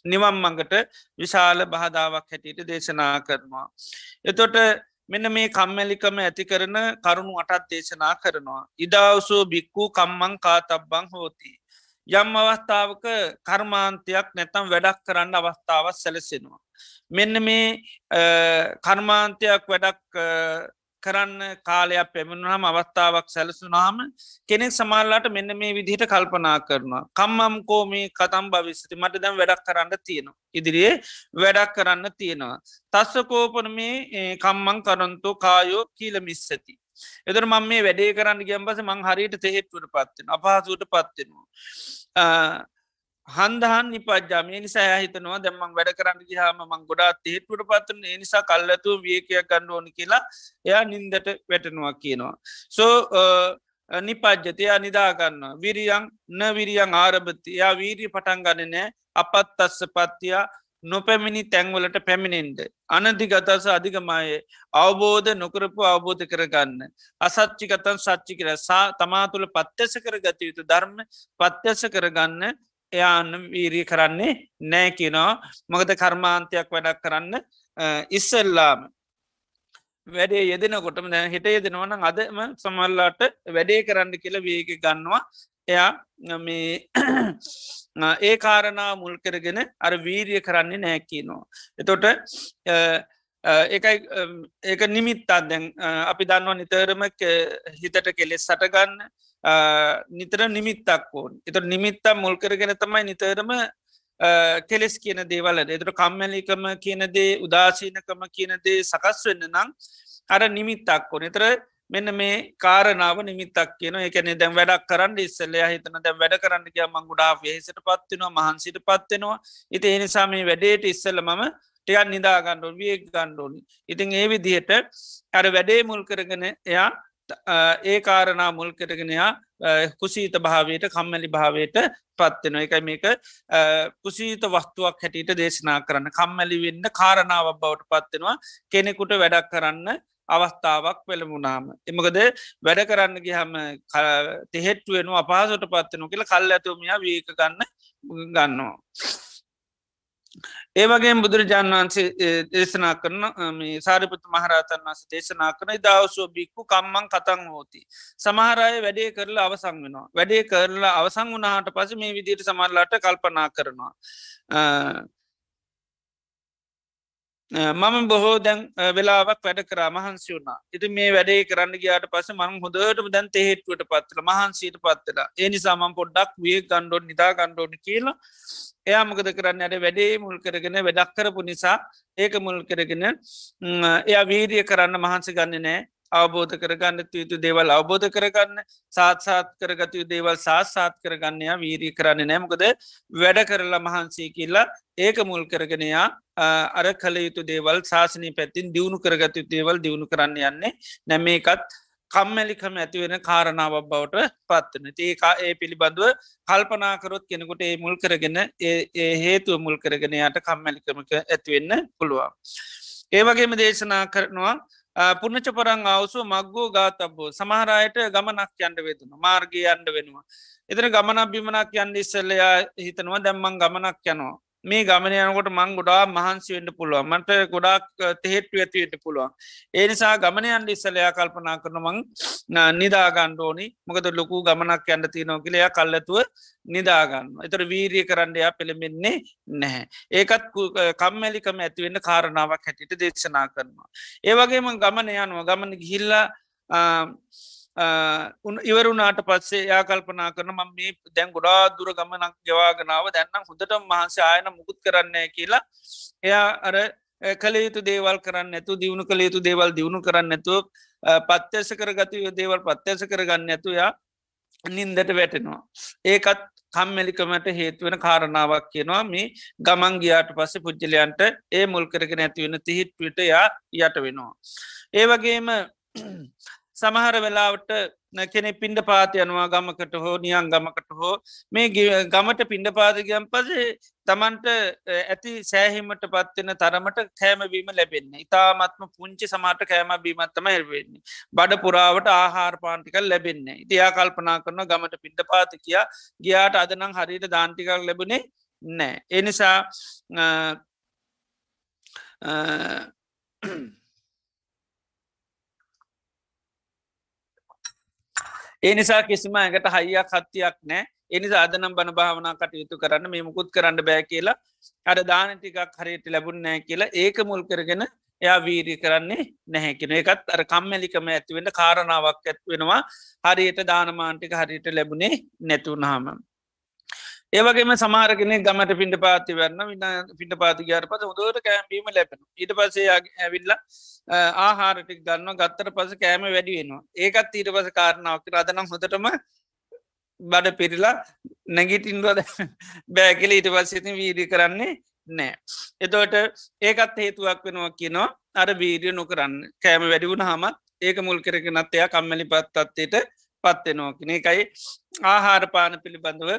නිවම් මඟට විශාල බහදාවක් හැටියට දේශනා කරනවා. එතොට මෙන්න මේ කම්මැලිකම ඇති කරන කරුණු අටත් දේශනා කරනවා. ඉදාවසෝ බික්කූ කම්මං කාතබ්බං හෝති. යම් අවස්ථාවක කර්මාන්තයක් නැතම් වැඩක් කරන්න අවස්ථාවත් සැලසෙනවා. මෙන්න මේ කර්මාන්තයක් වැඩක් කරන්න කාලයක් පැමිණුහම අවස්ථාවක් සැලසුනාම කෙනෙක් සමාල්ලාට මෙන්න මේ විදිහට කල්පනා කරනවා. කම්මම් කෝමී කතම් භවිස්සති මට දැම් වැඩක් කරන්න තියෙනවා. ඉදිරියේ වැඩක් කරන්න තියෙනවා. තස්සකෝපන මේ කම්මං කරන්තෝ කායෝ කියල මිස්සති. එදර මම මේ වැඩේ කරන්න ගැම්බස මං හරියට තෙහෙත්වට පත්වෙන අපහසුවට පත්වෙනවා. හන්දහන් නිපජාමය නිසා හිතනවා දැම්මං වැඩ කරන්න ගහම මං ගොඩා තේටුට පත්වන නිසා කල්ලතු වියකයක් ගන්න ඕන කියලා එයා නින්දට වැටනවා කියනවා. සෝ නිපජ්ජතයා නිදාගන්න විරියන් නවිරියන් ආරභති එයා වීරී පටන් ගණනෑ අපත් අස්ස පත්තියා නොපැමිණි තැන්වලට පැමිණෙන්ට අනධිගතස අධිකමයේ අවබෝධ නොකරපු අවබෝධ කරගන්න. අසච්චිකතන් සච්චි කර සා තමා තුළ පත්්‍යස කර ගත යුතු ධර්ම පත්්‍යස කරගන්න. එයාන්න වීරී කරන්නේ නෑ කියනවා මගද කර්මාන්තයක් වැඩක් කරන්න ඉස්සල්ලාම වැඩේ යෙදෙනකොටම දැ හිට යෙදෙනවන අදම සමල්ලාට වැඩේ කරන්න කියල වේග ගන්නවා එයා මේ (clears throat) ඒ කාරණා මුල් කරගෙන අර වීරිය කරන්නේ නෑකිනවා. එතොට ඒකයි ඒක නිමිත්තා දැන් අපි දන්නවා නිතරම හිතට කෙලෙස් සටගන්න නිතර නිමිත්තක් ඕන් එත නිමිත්තා මුල් කරගෙන තමයි නිතරම කෙලෙස් කියන දේවල එතුට කම්මැලිකම කියනදේ උදාසීනකම කියනදේ සකස් වෙන්න නම් අර නිමිත්තක් ඕන එතර මෙන්න මේ කාරනාව නිමිතක් කියන එකන දැම් වැඩක් කරන්න ඉස්සල්ලය හිතන දැ වැඩ කරන්න කිය මංගුඩා වෙහෙසට පත්වෙනවා මහන්සිට පත්වෙනවා ඉති එනිසා මේ වැඩේට ඉස්සල්ල මම ටියන් නිදා ගණ්ඩුන් විය ගණ්ඩුන් ඉතින් ඒ විදිහට අර වැඩේ මුල් කරගෙන එයා ඒ කාරණා මුල් කරගෙනයා කුසීත භාවයට කම්මැලි භාවයට පත්වෙන එකයි මේක කුසීත වස්තුවක් හැටියට දේශනා කරන්න. කම්මැලි වෙන්න කාරණාව බවට පත්වෙනවා කෙනෙකුට වැඩක් කරන්න අවස්ථාවක් පෙළමුණාම එමකද වැඩ කරන්න ගහම තෙහෙට්ටුවෙන අපහසට පත්වනු කියල කල් ඇතුමිය වීක ගන්න ගන්නවා. ඒවගේ බුදුරජාණන් වන්සේ දේශනා කරන මේ සාරිපත මහරතන් වස දේශනා කරන දවසෝ බික්කු කම්මං කතන් හෝති. සමහරය වැඩේ කරලා අවසං වෙනවා. වැඩේ කරලා අවසං වනාට පස මේ විදියට සමරලාට කල්පනා කරනවා. මම බොහෝ දැන් වෙලාවක් වැඩ කරා මහන්සි වුණා. ඉති මේ වැඩේ කරන්න ගයාට පස මං හොඳට දැන් තෙහෙට්වට පත්තල මහන්සීට පත්තලා ඒ නිසාමන් පොඩ්ඩක් විය ගණ්ඩොන් නිදා ගණ්ඩෝන කියලා එයා මොකද කරන්න? අට වැඩේ මුල් කරගෙන වැඩක් කරපු නිසා ඒක මුල් කරගෙන එයා වීරිය කරන්න මහන්සි ගන්න නෑ. අවබෝධ කරගන්න යුතු දේවල් අවබෝධ කරගන්න සාත්සාත් කරගතු දේවල් සාත්සාත් කරගන්නයා වීරී කරන්න නෑමකද වැඩ කරලා මහන්සේ කියලා ඒක මුල් කරගෙනයා අර කළ යුතු දේවල් ශාසනී පැත්තින් දියුණු කරගතු දේවල් දියුණු කරන්න යන්නේ නැමේකත් කම්මැලිකම ඇතිවෙන කාරණාවක් බවට පත්වන ඒකා ඒ පිළිබඳුව කල්පනාකරොත් කෙනෙකුට ඒ මුල් කරගෙන ඒ හේතුව මුල් කරගෙන යට කම්මැලිකමක ඇතිවෙන්න පුළුවන්. ඒවගේම දේශනා කරනවා පුර්ණච පරං අවසු මක්ගෝ ගාතබ්බෝ සමහරයට ගමනක් යන්ඩ වෙදන මාර්ගය අන්ඩ වෙනවා. එතන ගමනක් බිමනක් යන්ඩ ඉස්සල්ලයා හිතනවා දැම්මන් ගමනක් යනවා. මේ ගමනයනකොට මං ගොඩා මහන්සි වෙන්ඩ පුළුවන් මට ගොඩක් තෙහෙට්ටු ඇතිවට පුළුවන්. ඒ නිසා ගමනයන්ට ඉස්සලයා කල්පනා කරන මං නිදාගණ්ඩෝනි මොකද ලොකු ගමනක් යන්න තියනෝ කියලයා කල්ලතුව නිදාගන්න. එතර වීරිය කරන්නයා පෙළමෙන්නේ නැහැ. ඒකත් කම්මැලිකම ඇතිවෙන්න කාරණාවක් හැටිට දේශනා කරනවා. ඒවගේම ගමන යනුව ගමන ගිහිල්ලා ඉවරුණාට පස්සේ යා කල්පනා කරන ම මේ දැන් ගොඩා දුර ගමනක් ගවාගෙනාව දැන්නම් හොඳට මහන්සේ ආයන මුකුත් කරන්නේ කියලා එයා අර කළ යුතු දේවල් කරන්න ඇතු දියුණු කළ යුතු දේවල් දියුණු කරන්න ඇතු පත්්‍යස කරගතු දේවල් පත්්‍යස කරගන්න ඇතුයා නින්දට වැටෙනවා. ඒකත් කම්මැලිකමට හේතුවෙන කාරණාවක් කියනවා මේ ගමන් ගියාට පස්සේ පුද්ජලයන්ට ඒ මුල් කරගෙන ඇතිවෙන තිහිත් පිට යා යට වෙනවා. ඒවගේම සමහර වෙලාවට කෙනෙ පින්ඩ පාතියනවා ගමකට හෝ නියන් ගමකට හෝ. මේ ගමට පින්ඩ පාතිගම් පසේ තමන්ට ඇති සෑහිමට පත්වෙන තරමට කෑමවීම ලැබෙන්නේ. ඉතාමත්ම පුංචි සමාට කෑම බීමත්තම එල්වෙන්නේ බඩ පුරාවට ආහාර පාන්ටිකල් ලැබෙන්නේ ඉතියා කල්පනා කරන ගමට පින්ඩ පාති කියා ගියාට අදනං හරියට දාන්ටිකක් ලැබුණේ නෑ එනිසා ඒ නිසා කිසිම ඇඟට හයියක් හත්තියක් නෑ. එනිසා අදනම් බණ භාවනා කටයුතු කරන්න මේ මුකුත් කරන්න බෑ කියලා. අර දානටිකක් හරියට ලැබුණ නෑ කියලා ඒක මුල් කරගෙන එයා වීරී කරන්නේ නැහැකෙන එකත් අර කම්මැලිකම ඇතිවෙන්න කාරණාවක් ඇත්වෙනවා හරියට දානමාන්ටික හරියට ලැබුණේ නැතුවනහම. ඒවගේම සමාරගෙන ගමට පිඩ පාති වන්න වින්න පිට පාති ගාර පස උදවට කෑම්බීම ලැබෙන ඊට පසේ ඇවිල්ල ආහාරටික් ගන්න ගත්තර පස කෑම වැඩි වෙනවා. ඒකත් ඊට පස කාරණාවක්. රදනම් හොතටම බඩ පිරිලා නැගිටින්වද බෑකෙල ඊට පස්සති වීරී කරන්නේ නෑ. එතවට ඒකත් හේතුවක් වෙනවා කියනවා. අර වීරිය නොකරන්න. කෑම වැඩිවුණ හමත් ඒක මුල් කරගෙනත් එයා කම්මලි පත්තත්තයට පත්වෙනවා කින එකයි. ආහාරපාන පිළිබඳව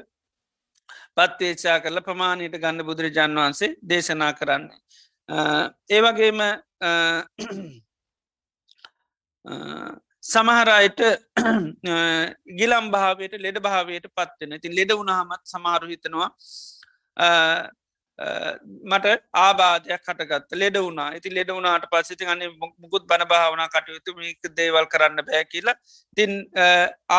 පත්තේච්චා කරල ප්‍රමාණයට ගන්න බුදුරජාන් වහන්සේ දේශනා කරන්න. ඒවගේම සමහරයට ගිලම් භාවයට ලෙඩ භාවයට පත්වෙන ඉතින් ලෙඩ වුණහමත් සමාරු හිතනවා මට ආබාධයක් කටගත් ලෙඩ වුණා. ඉති ලෙඩ වුණට පසිති ගන්න මුකුත් බණ භාවන කටයුතු මේක දේවල් කරන්න බෑ කියලා තින්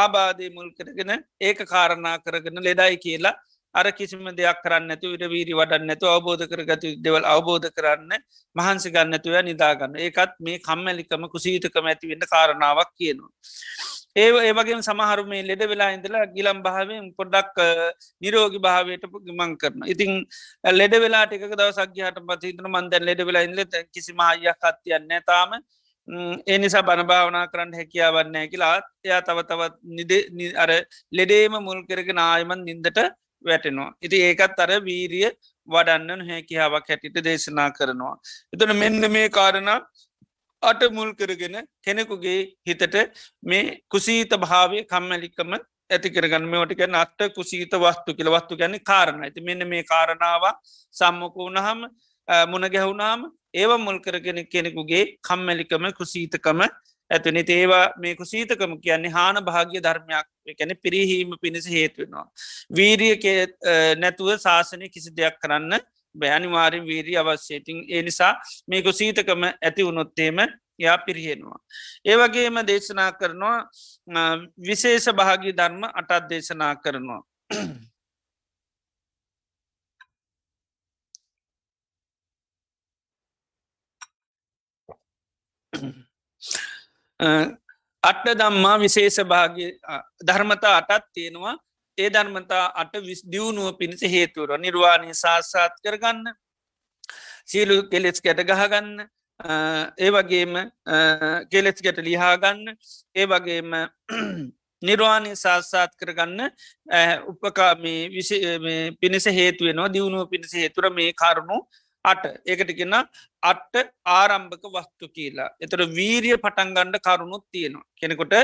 ආබාධය මුල් කරගෙන ඒක කාරණා කරගෙන ලෙඩයි කියලා අර කිසිම දෙයක් කරන්න ඇතු ඉට වීරි වඩන්න ඇතු අවබෝධ කරගතු දෙවල් අවබෝධ කරන්න මහන්සි ගන්න ඇතුව නිදාගන්න ඒකත් මේ කම්මැලිකම කුසීතකම ඇතිවෙන්න කාරණාවක් කියනවා. ඒ ඒවගේ සමහරු මේ ලෙඩ වෙලා ඉඳලා ගිලම් භාවෙන් පොඩ්ඩක් නිරෝගි භාවයට ගමන් කරන. ඉතින් ලෙඩ වෙලා ටික දවසක් හට පතිතන මන්දැන් ලෙඩ වෙලා ඉල කිසිම අයියක් කත්තියන්න තාම ඒ නිසා බණභාවනා කරන්න හැකියාවන්න කියලා එයා තව තවත් නිද අර ලෙඩේම මුල් කරගෙන ආයමන් නින්දට වැටෙනවා. ඉති ඒකත් අර වීරිය වඩන්න හැකියාවක් හැටිට දේශනා කරනවා. එතන මෙන්න මේ කාරණ අට මුල් කරගෙන කෙනෙකුගේ හිතට මේ කුසීත භාවය කම්මැලිකම ඇති කරගන්න මේෝටික නත්ත කුසීත වස්තු කියල වස්තු ගැන කාරණ ඇති මෙන්න මේ කාරණාව සම්මක වුණහම මුණ ගැහුණාම ඒව මුල් කරගෙන කෙනෙකුගේ කම්මැලිකම කුසීතකම ඇතුනි ඒවා මේ කුසීතකම කියන්නේ හාන භාග්‍ය ධර්මයක් කැන පිරිහීම පිණිස හේතුවෙනවා. වීරිය නැතුව ශාසනය කිසි දෙයක් කරන්න බෑනිවාරින් වීරී අවශ්‍යයතින් ඒ නිසා මේ කුසීතකම ඇති වුණොත්තේම යා පිරිහෙනවා. ඒවගේම දේශනා කරනවා විශේෂ භාගී ධර්ම අටත් දේශනා කරනවා. අට්ට දම්මා විශේෂ භාග ධර්මතා අටත් තියෙනවා. ඒ ධර්මතා අට විස් දියුණුව පිණිස හේතුවර නිර්වාණය සාසාත් කරගන්න සීලු කෙලෙස් කැට ගහගන්න ඒ වගේම කෙලෙස් ගැට ලිහාගන්න ඒ වගේම (clears throat) නිර්වාණය සාස්සාත් කරගන්න උපකාමී පිණිස හේතුවෙනවා දියුණුව පිණිස හේතුර මේ කරුණු අට ඒකට කියන්න අට්ට ආරම්භක වස්තු කියලා. එතට වීරිය පටන්ගණ්ඩ කරුණුත් තියෙනවා. කෙනෙකොට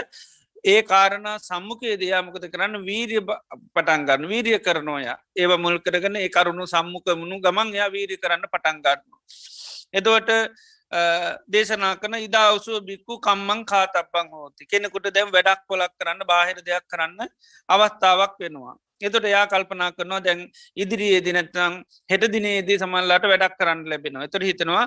ඒ කාරණ සම්මුකේ දයාමකත කරන්න වීරිය පටන්ගන්න වීරිය කරනෝය ඒව මුල් කරගන ඒ කරුණු සම්මුකමුණු ගමන් යා වීරි කරන්න පටන්ගන්න. එදවට දේශනා කන ඉදාවසුව බික්කු කම්මං කාතබ්බං හෝති කෙනෙකුට දැම් වැඩක් කොලක් කරන්න බාහිර දෙයක් කරන්න අවස්ථාවක් වෙනවා. එතොට යා කල්පනා කරනවා දැන් ඉදිරියේ දිනැත්නම් හෙට දිනේදී සමල්ලාට වැඩක් කරන්න ලැබෙනවා එතොට හිතනවා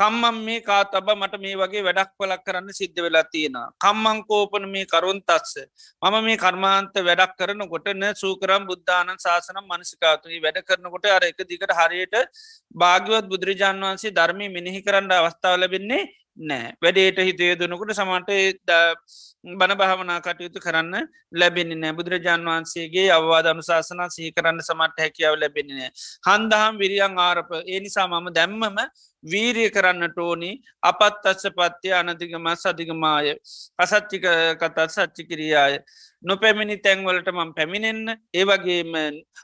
කම්මම් මේ කාතබ මට මේ වගේ වැඩක් පලක් කරන්න සිද්ධ වෙලා තියෙන. කම්මංකෝපන මේ කරුන් තත්ස. මම මේ කර්මාන්ත වැඩක් කරන කොටන සූකරම් බුද්ධානන් ශාසනම් මනසිකාතුයි වැඩ කරනකොට අර එක දිකට හරියට භාග්‍යවත් බුදුරජාන් වන්සේ ධර්මය මෙනෙහි කරන්න අවස්ථාව ලැබෙන්නේ නෑ. වැඩේට හිතේ දනකුට සමට බණ භාවනා කටයුතු කරන්න ලැබෙන්නේ නෑ. බුදුරජාන් වහන්සේගේ අවවාද අනුශාසනා සහි කරන්න සමට හැකියාව ලැබෙන්නේ හන්දහම් විරියන් ආරප ඒ නිසා මම දැම්මම වීරිය කරන්නට ඕනි. අපත් අස්ස පත්්‍යය අනතිගම සධිගමාය. අසච්චික කතත් සච්චි කිරියාය. නොපැමිණි තැන්වලට මං පැමිණෙන්න. ඒවගේම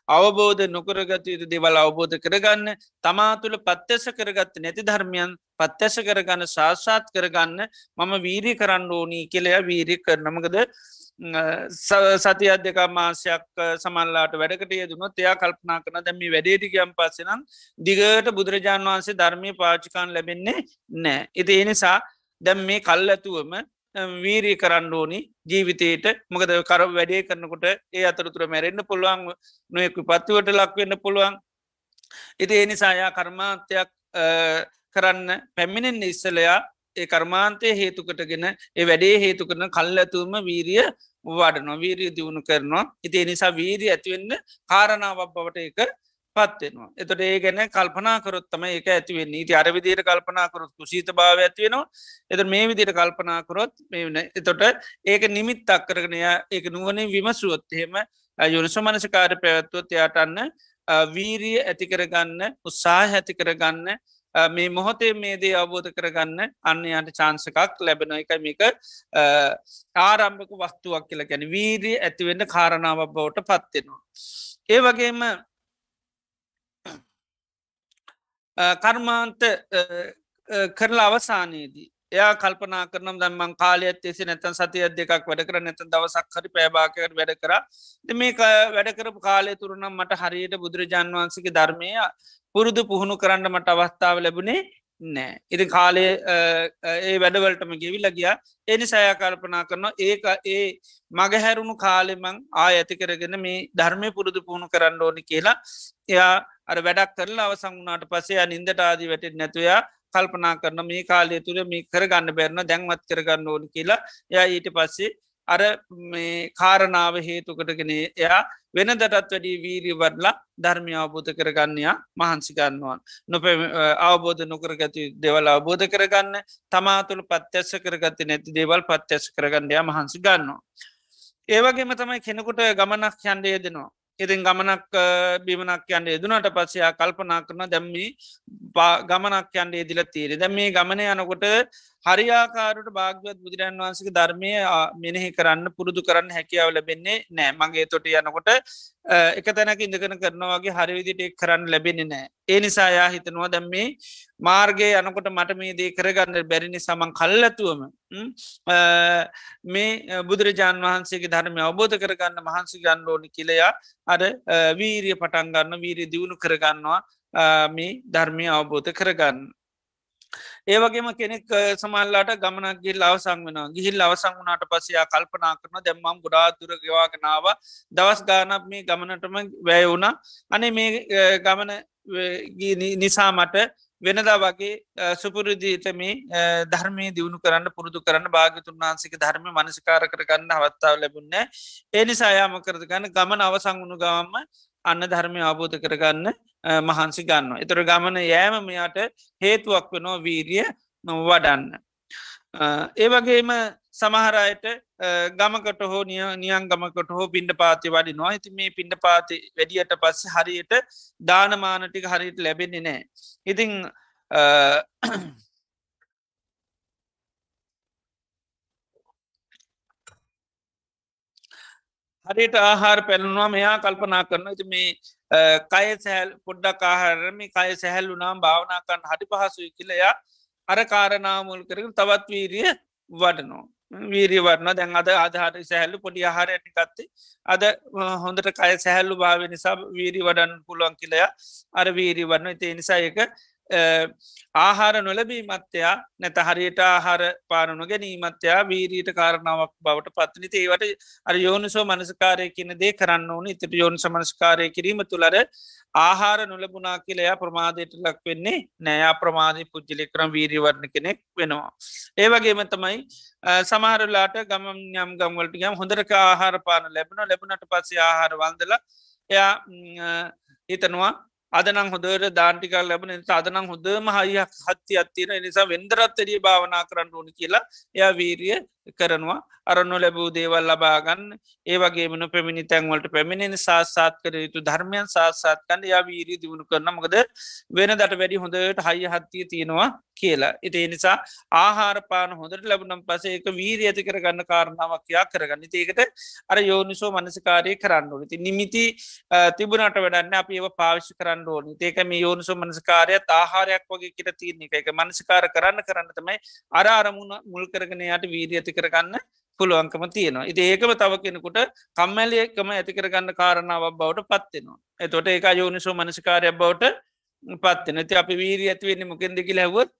අවබෝධ නොකරගත යුතු දෙවල් අවබෝධ කරගන්න. තමා තුළ පත්්‍යස කරගත්ත නැති ධර්මයන් පත්්‍යස කරගන්න ශාසාත් කරගන්න මම වීරී කරන්න ඕනී කෙලයා වීරී කරනමකද සති අධ්‍යක මාසයක් සමල්ලාට වැඩකට යෙදුනොත් එයා කල්පනා කරන දැම වැඩේටිකයම් පස්සනම් දිගට බුදුරජාණන් වහන්සේ ධර්මය පාචිකාන් ලැබෙන්නේ නෑ. එති එනිසා දැම් මේ කල් ඇතුවම වීරී කරන්න ඕනි ජීවිතයට මොකද කර වැඩේ කරනකොට ඒ අතරතුර මැරෙන්න්න පුළුවන් නොයෙකු පත්තුවට ලක්වෙන්න පුළුවන්. ඉති එනිසායා කර්මාන්තයක් කරන්න පැමිණෙන් ඉස්සලයා ඒ කර්මාන්තය හේතුකටගෙන ඒ වැඩේ හේතු කරන කල් ඇතුවම වීරිය වඩනවා වීරිය දියුණු කරනවා. ඉති එනිසා වීරී ඇතිවෙන්න කාරණාවක් බවට එක පත්වෙනවා එතට ඒ ගැන කල්පනා කරොත්තම ඒක ඇතිවෙන්න ඊති අරවිදියට කල්පනා කරොත් කුසීත භාව ඇතිවෙනවා එත මේ විදියට කල්පනා කරොත් මෙන එතොට ඒක නිමිත් අක්කරගෙනය ඒක නුවනින් විමසුවොත්හෙම යුනිස මනසකාර පැවැත්වොත් යාටන්න වීරිය ඇතිකරගන්න උත්සාහ ඇතිකරගන්න මේ මොහොතේ මේදේ අවබෝධ කරගන්න අන්නයට චාන්සකක් ලැබෙන එක මේක ආරම්භක වස්තුවක් කියලා ගැන වීරී ඇතිවෙන්න කාරණාවක් බවට පත්වෙනවා. ඒ වගේම කර්මාන්ත කරලා අවසානයේදී එයා කල්පනා කරනම් දම්මන් කාලයත් එෙසි නැතන් සතිය දෙකක් වැඩ කර නැත දවසක් හරි පෑභාකයට වැඩ කර මේ වැඩකරපු කාලය තුරනම් මට හරියට බුදුරජාන් වහන්සගේ ධර්මය පුරුදු පුහුණු කරන්න මට අවස්ථාව ලැබුණේ නෑ. ඉති කාලය ඒ වැඩවලටම ගෙවිල්ල ගිය. එනි සය කල්පනා කරනවා ඒක ඒ මගහැරුණු කාලෙමං ආය ඇති කරගෙන මේ ධර්මය පුරුදු පුහුණු කරන්න ඕනි කියලා එයා අර වැඩක් කරලා අවසං වුණට පසේ නින්දට ආදී වැටෙත් නැතුවයා කල්පනා කරන මේ කාලය තුළ මේ කරගන්න බැරන දැන්වත් කරගන්න ඕන කියලා. ය ඊට පස්සේ අර මේ කාරණාව හේතුකටගෙන එයා වෙනදටත් වැඩී වීරි වඩලා ධර්මය අවබෝධ කරගන්නයා මහන්සි ගන්නවන් නොප අවබෝධ නොකරගති දෙවල් අවබෝධ කරගන්න තමාතුළ පත්‍යස්ස කරගත්ත නැති දේවල් පත්‍යස් කරගන්නයා මහන්සි ගන්නවා. ඒවගේම තමයි කෙනෙකුට ගමනක් යන්ඩේ දෙනවා. ඉතින් ගමනක් බිමනක් යන්ට යෙදුනට පස්සයා කල්පනා කරන දැම්මි ගමනක් යන්ට ඉදිල තීරෙ දැ මේ ගමන යනකොට හරියාකාරට භාග්‍යවත් බුදුරන් වන්සක ධර්මය මෙනෙහි කරන්න පුරුදු කරන්න හැකියාව ලැබෙන්නේ නෑ. මගේ තොට යනකොට එක තැනක ඉඳකන කරනවාගේ හරිවිදිට එක් කරන්න ලැබෙන්නේ නෑ ඒ නිසා යා හිතනවා දැම් මේ මාර්ගය යනකොට මට මේ දේ කරගන්න බැරිනි සමන් කල්ලතුවම මේ බුදුරජාණන් වහන්සේගේ ධර්මය අවබෝධ කරගන්න මහන්සි ගන්න ඕනි කියලයා අර වීරිය පටන්ගන්න වීරිය දියුණු කරගන්නවා මේ ධර්මය අවබෝධ කරගන්න. ඒවගේම කෙනෙක් සමල්ලාට ගමනක් ගිල් අවසං වෙන ගිහිල් අවසං වනාට පසයා කල්පනා කරන දැම්මම් ගොඩාදුර ගෙවාගෙනාව දවස් ගානක් මේ ගමනටම වැය වුණ. අනේ මේ ගමන නිසා මට වෙනදා වගේ සුපුරදිීත මේ ධර්මය දියුණු කරන්න පුරුදු කරන්න භාගතුන් වහන්සික ධර්ම මනසිකාර කරගන්න අවත්තාව ලැබුන්න ඒ නිසා යාම කරදගන්න ගමන අවසං වුණු ගවම්ම අන්න ධර්මය අවබෝධ කරගන්න මහන්සි ගන්න. එතර ගමන යෑම මෙයාට හේතුවක් වෙනෝ වීරිය වඩන්න. ඒ වගේම සමහරයට ගමකට හෝ නිය නියන් ගමකට හෝ පින්ඩ පාති වඩි නො ඇති මේ පින්ඩ පාති වැඩියට පස්ස හරියට දානමානටික හරියට ලැබෙන්නේ නෑ. ඉතිං හරියට ආහාර පැලනවා මෙයා කල්පනා කරන ඇති මේ කය සැහල් පොඩ්ඩක් ආහාරම කය සැහැල්ලු නම් භාවනාකන්න හටි පහසුයි කියලයා අර කාරනාමුල් කරන තවත් වීරිය වඩනෝ වීරී වරන්න දැන් අද අදහට සැහල්ලු පොඩි ආහාර ඇටිකත්තේ අද හොඳට කය සැහැල්ලු භාව නිසා වීරි වඩන් පුළුවන් කියලයා අර වීරි වන්න ඉතිේ නිසා එක ආහාර නොලබී මත්‍යයා නැත හරියට ආහාර පාරනු ගැනීමත්‍යයා වීරීට කාරණාවක් බවට පත්නි ඒවට අර යෝනිසෝ මනස්කාරය කියන දේ කරන්න ඕන. ඉතට යෝනි සමනස්කාරය කිරීම තුළර ආහාර නොලබුණා කියලයා ප්‍රමාදයට ලක් වෙන්නේ නෑයා ප්‍රමාධී පුද්ජලි කරම් වීරිවරණ කෙනෙක් වෙනවා. ඒවගේම තමයි සමහරලාට ගමම් යම් ගම්වලට ගම් හොඳරක ආහාර පාන ලැබුණ. ලැබුණට පස්සේ ආහාර වන්දල එයා හිතනවා අදනම් හොදර දාන්ටිකල් ලැබන අදනම් හොඳම හයියක් හත්ති අත්තින නිසා වෙන්දරත් එරිය භාවනා කරන්න ඕන කියලා එයා වීරිය කරනවා. අරන්නු ලැබූ දේවල් ලබාගන්න ඒ වගේමන පැමිණි තැන්වලට පැමිණෙන සාසාත් කර යුතු ධර්මයන් සාසාත් කන්න යා වීරී දියුණු කරන මකද වෙන දට වැඩි හොඳට හයි හත්තිය තියෙනවා. කියලා. ඉති නිසා ආහාරපාන හොඳට ලැබුනම් පසේ එක වීරී ඇති කරගන්න කාරණාවක් යා කරගන්න. ඒකට අර යෝනිසෝ මනසිකාරය කරන්න ඕනති නිමිති තිබුණට වැඩන්න අප ඒව පාවිශ් කරන්න ඕනි. ඒක මේ යෝනිසෝ මනස්කාරය ආහාරයක් වගේ කියට තියන්නේ එක. මනසිකාර කරන්න කරන්න තමයි අර අරමුණ මුල් කරගෙන යට වීරී ඇති කරගන්න පුළුවන්කම තියෙනවා. ඉති ඒකම තව කෙනෙකුට කම්මැලියකම ඇතිකරගන්න කාරණාවක් බවට පත්වෙනවා එතොට ඒක යෝනිසෝ මනසිකාරයක් බවට පත්වෙන ඇති අපි වීරී ඇතිවෙන්නේ මොකෙන් දෙකි හැවොත්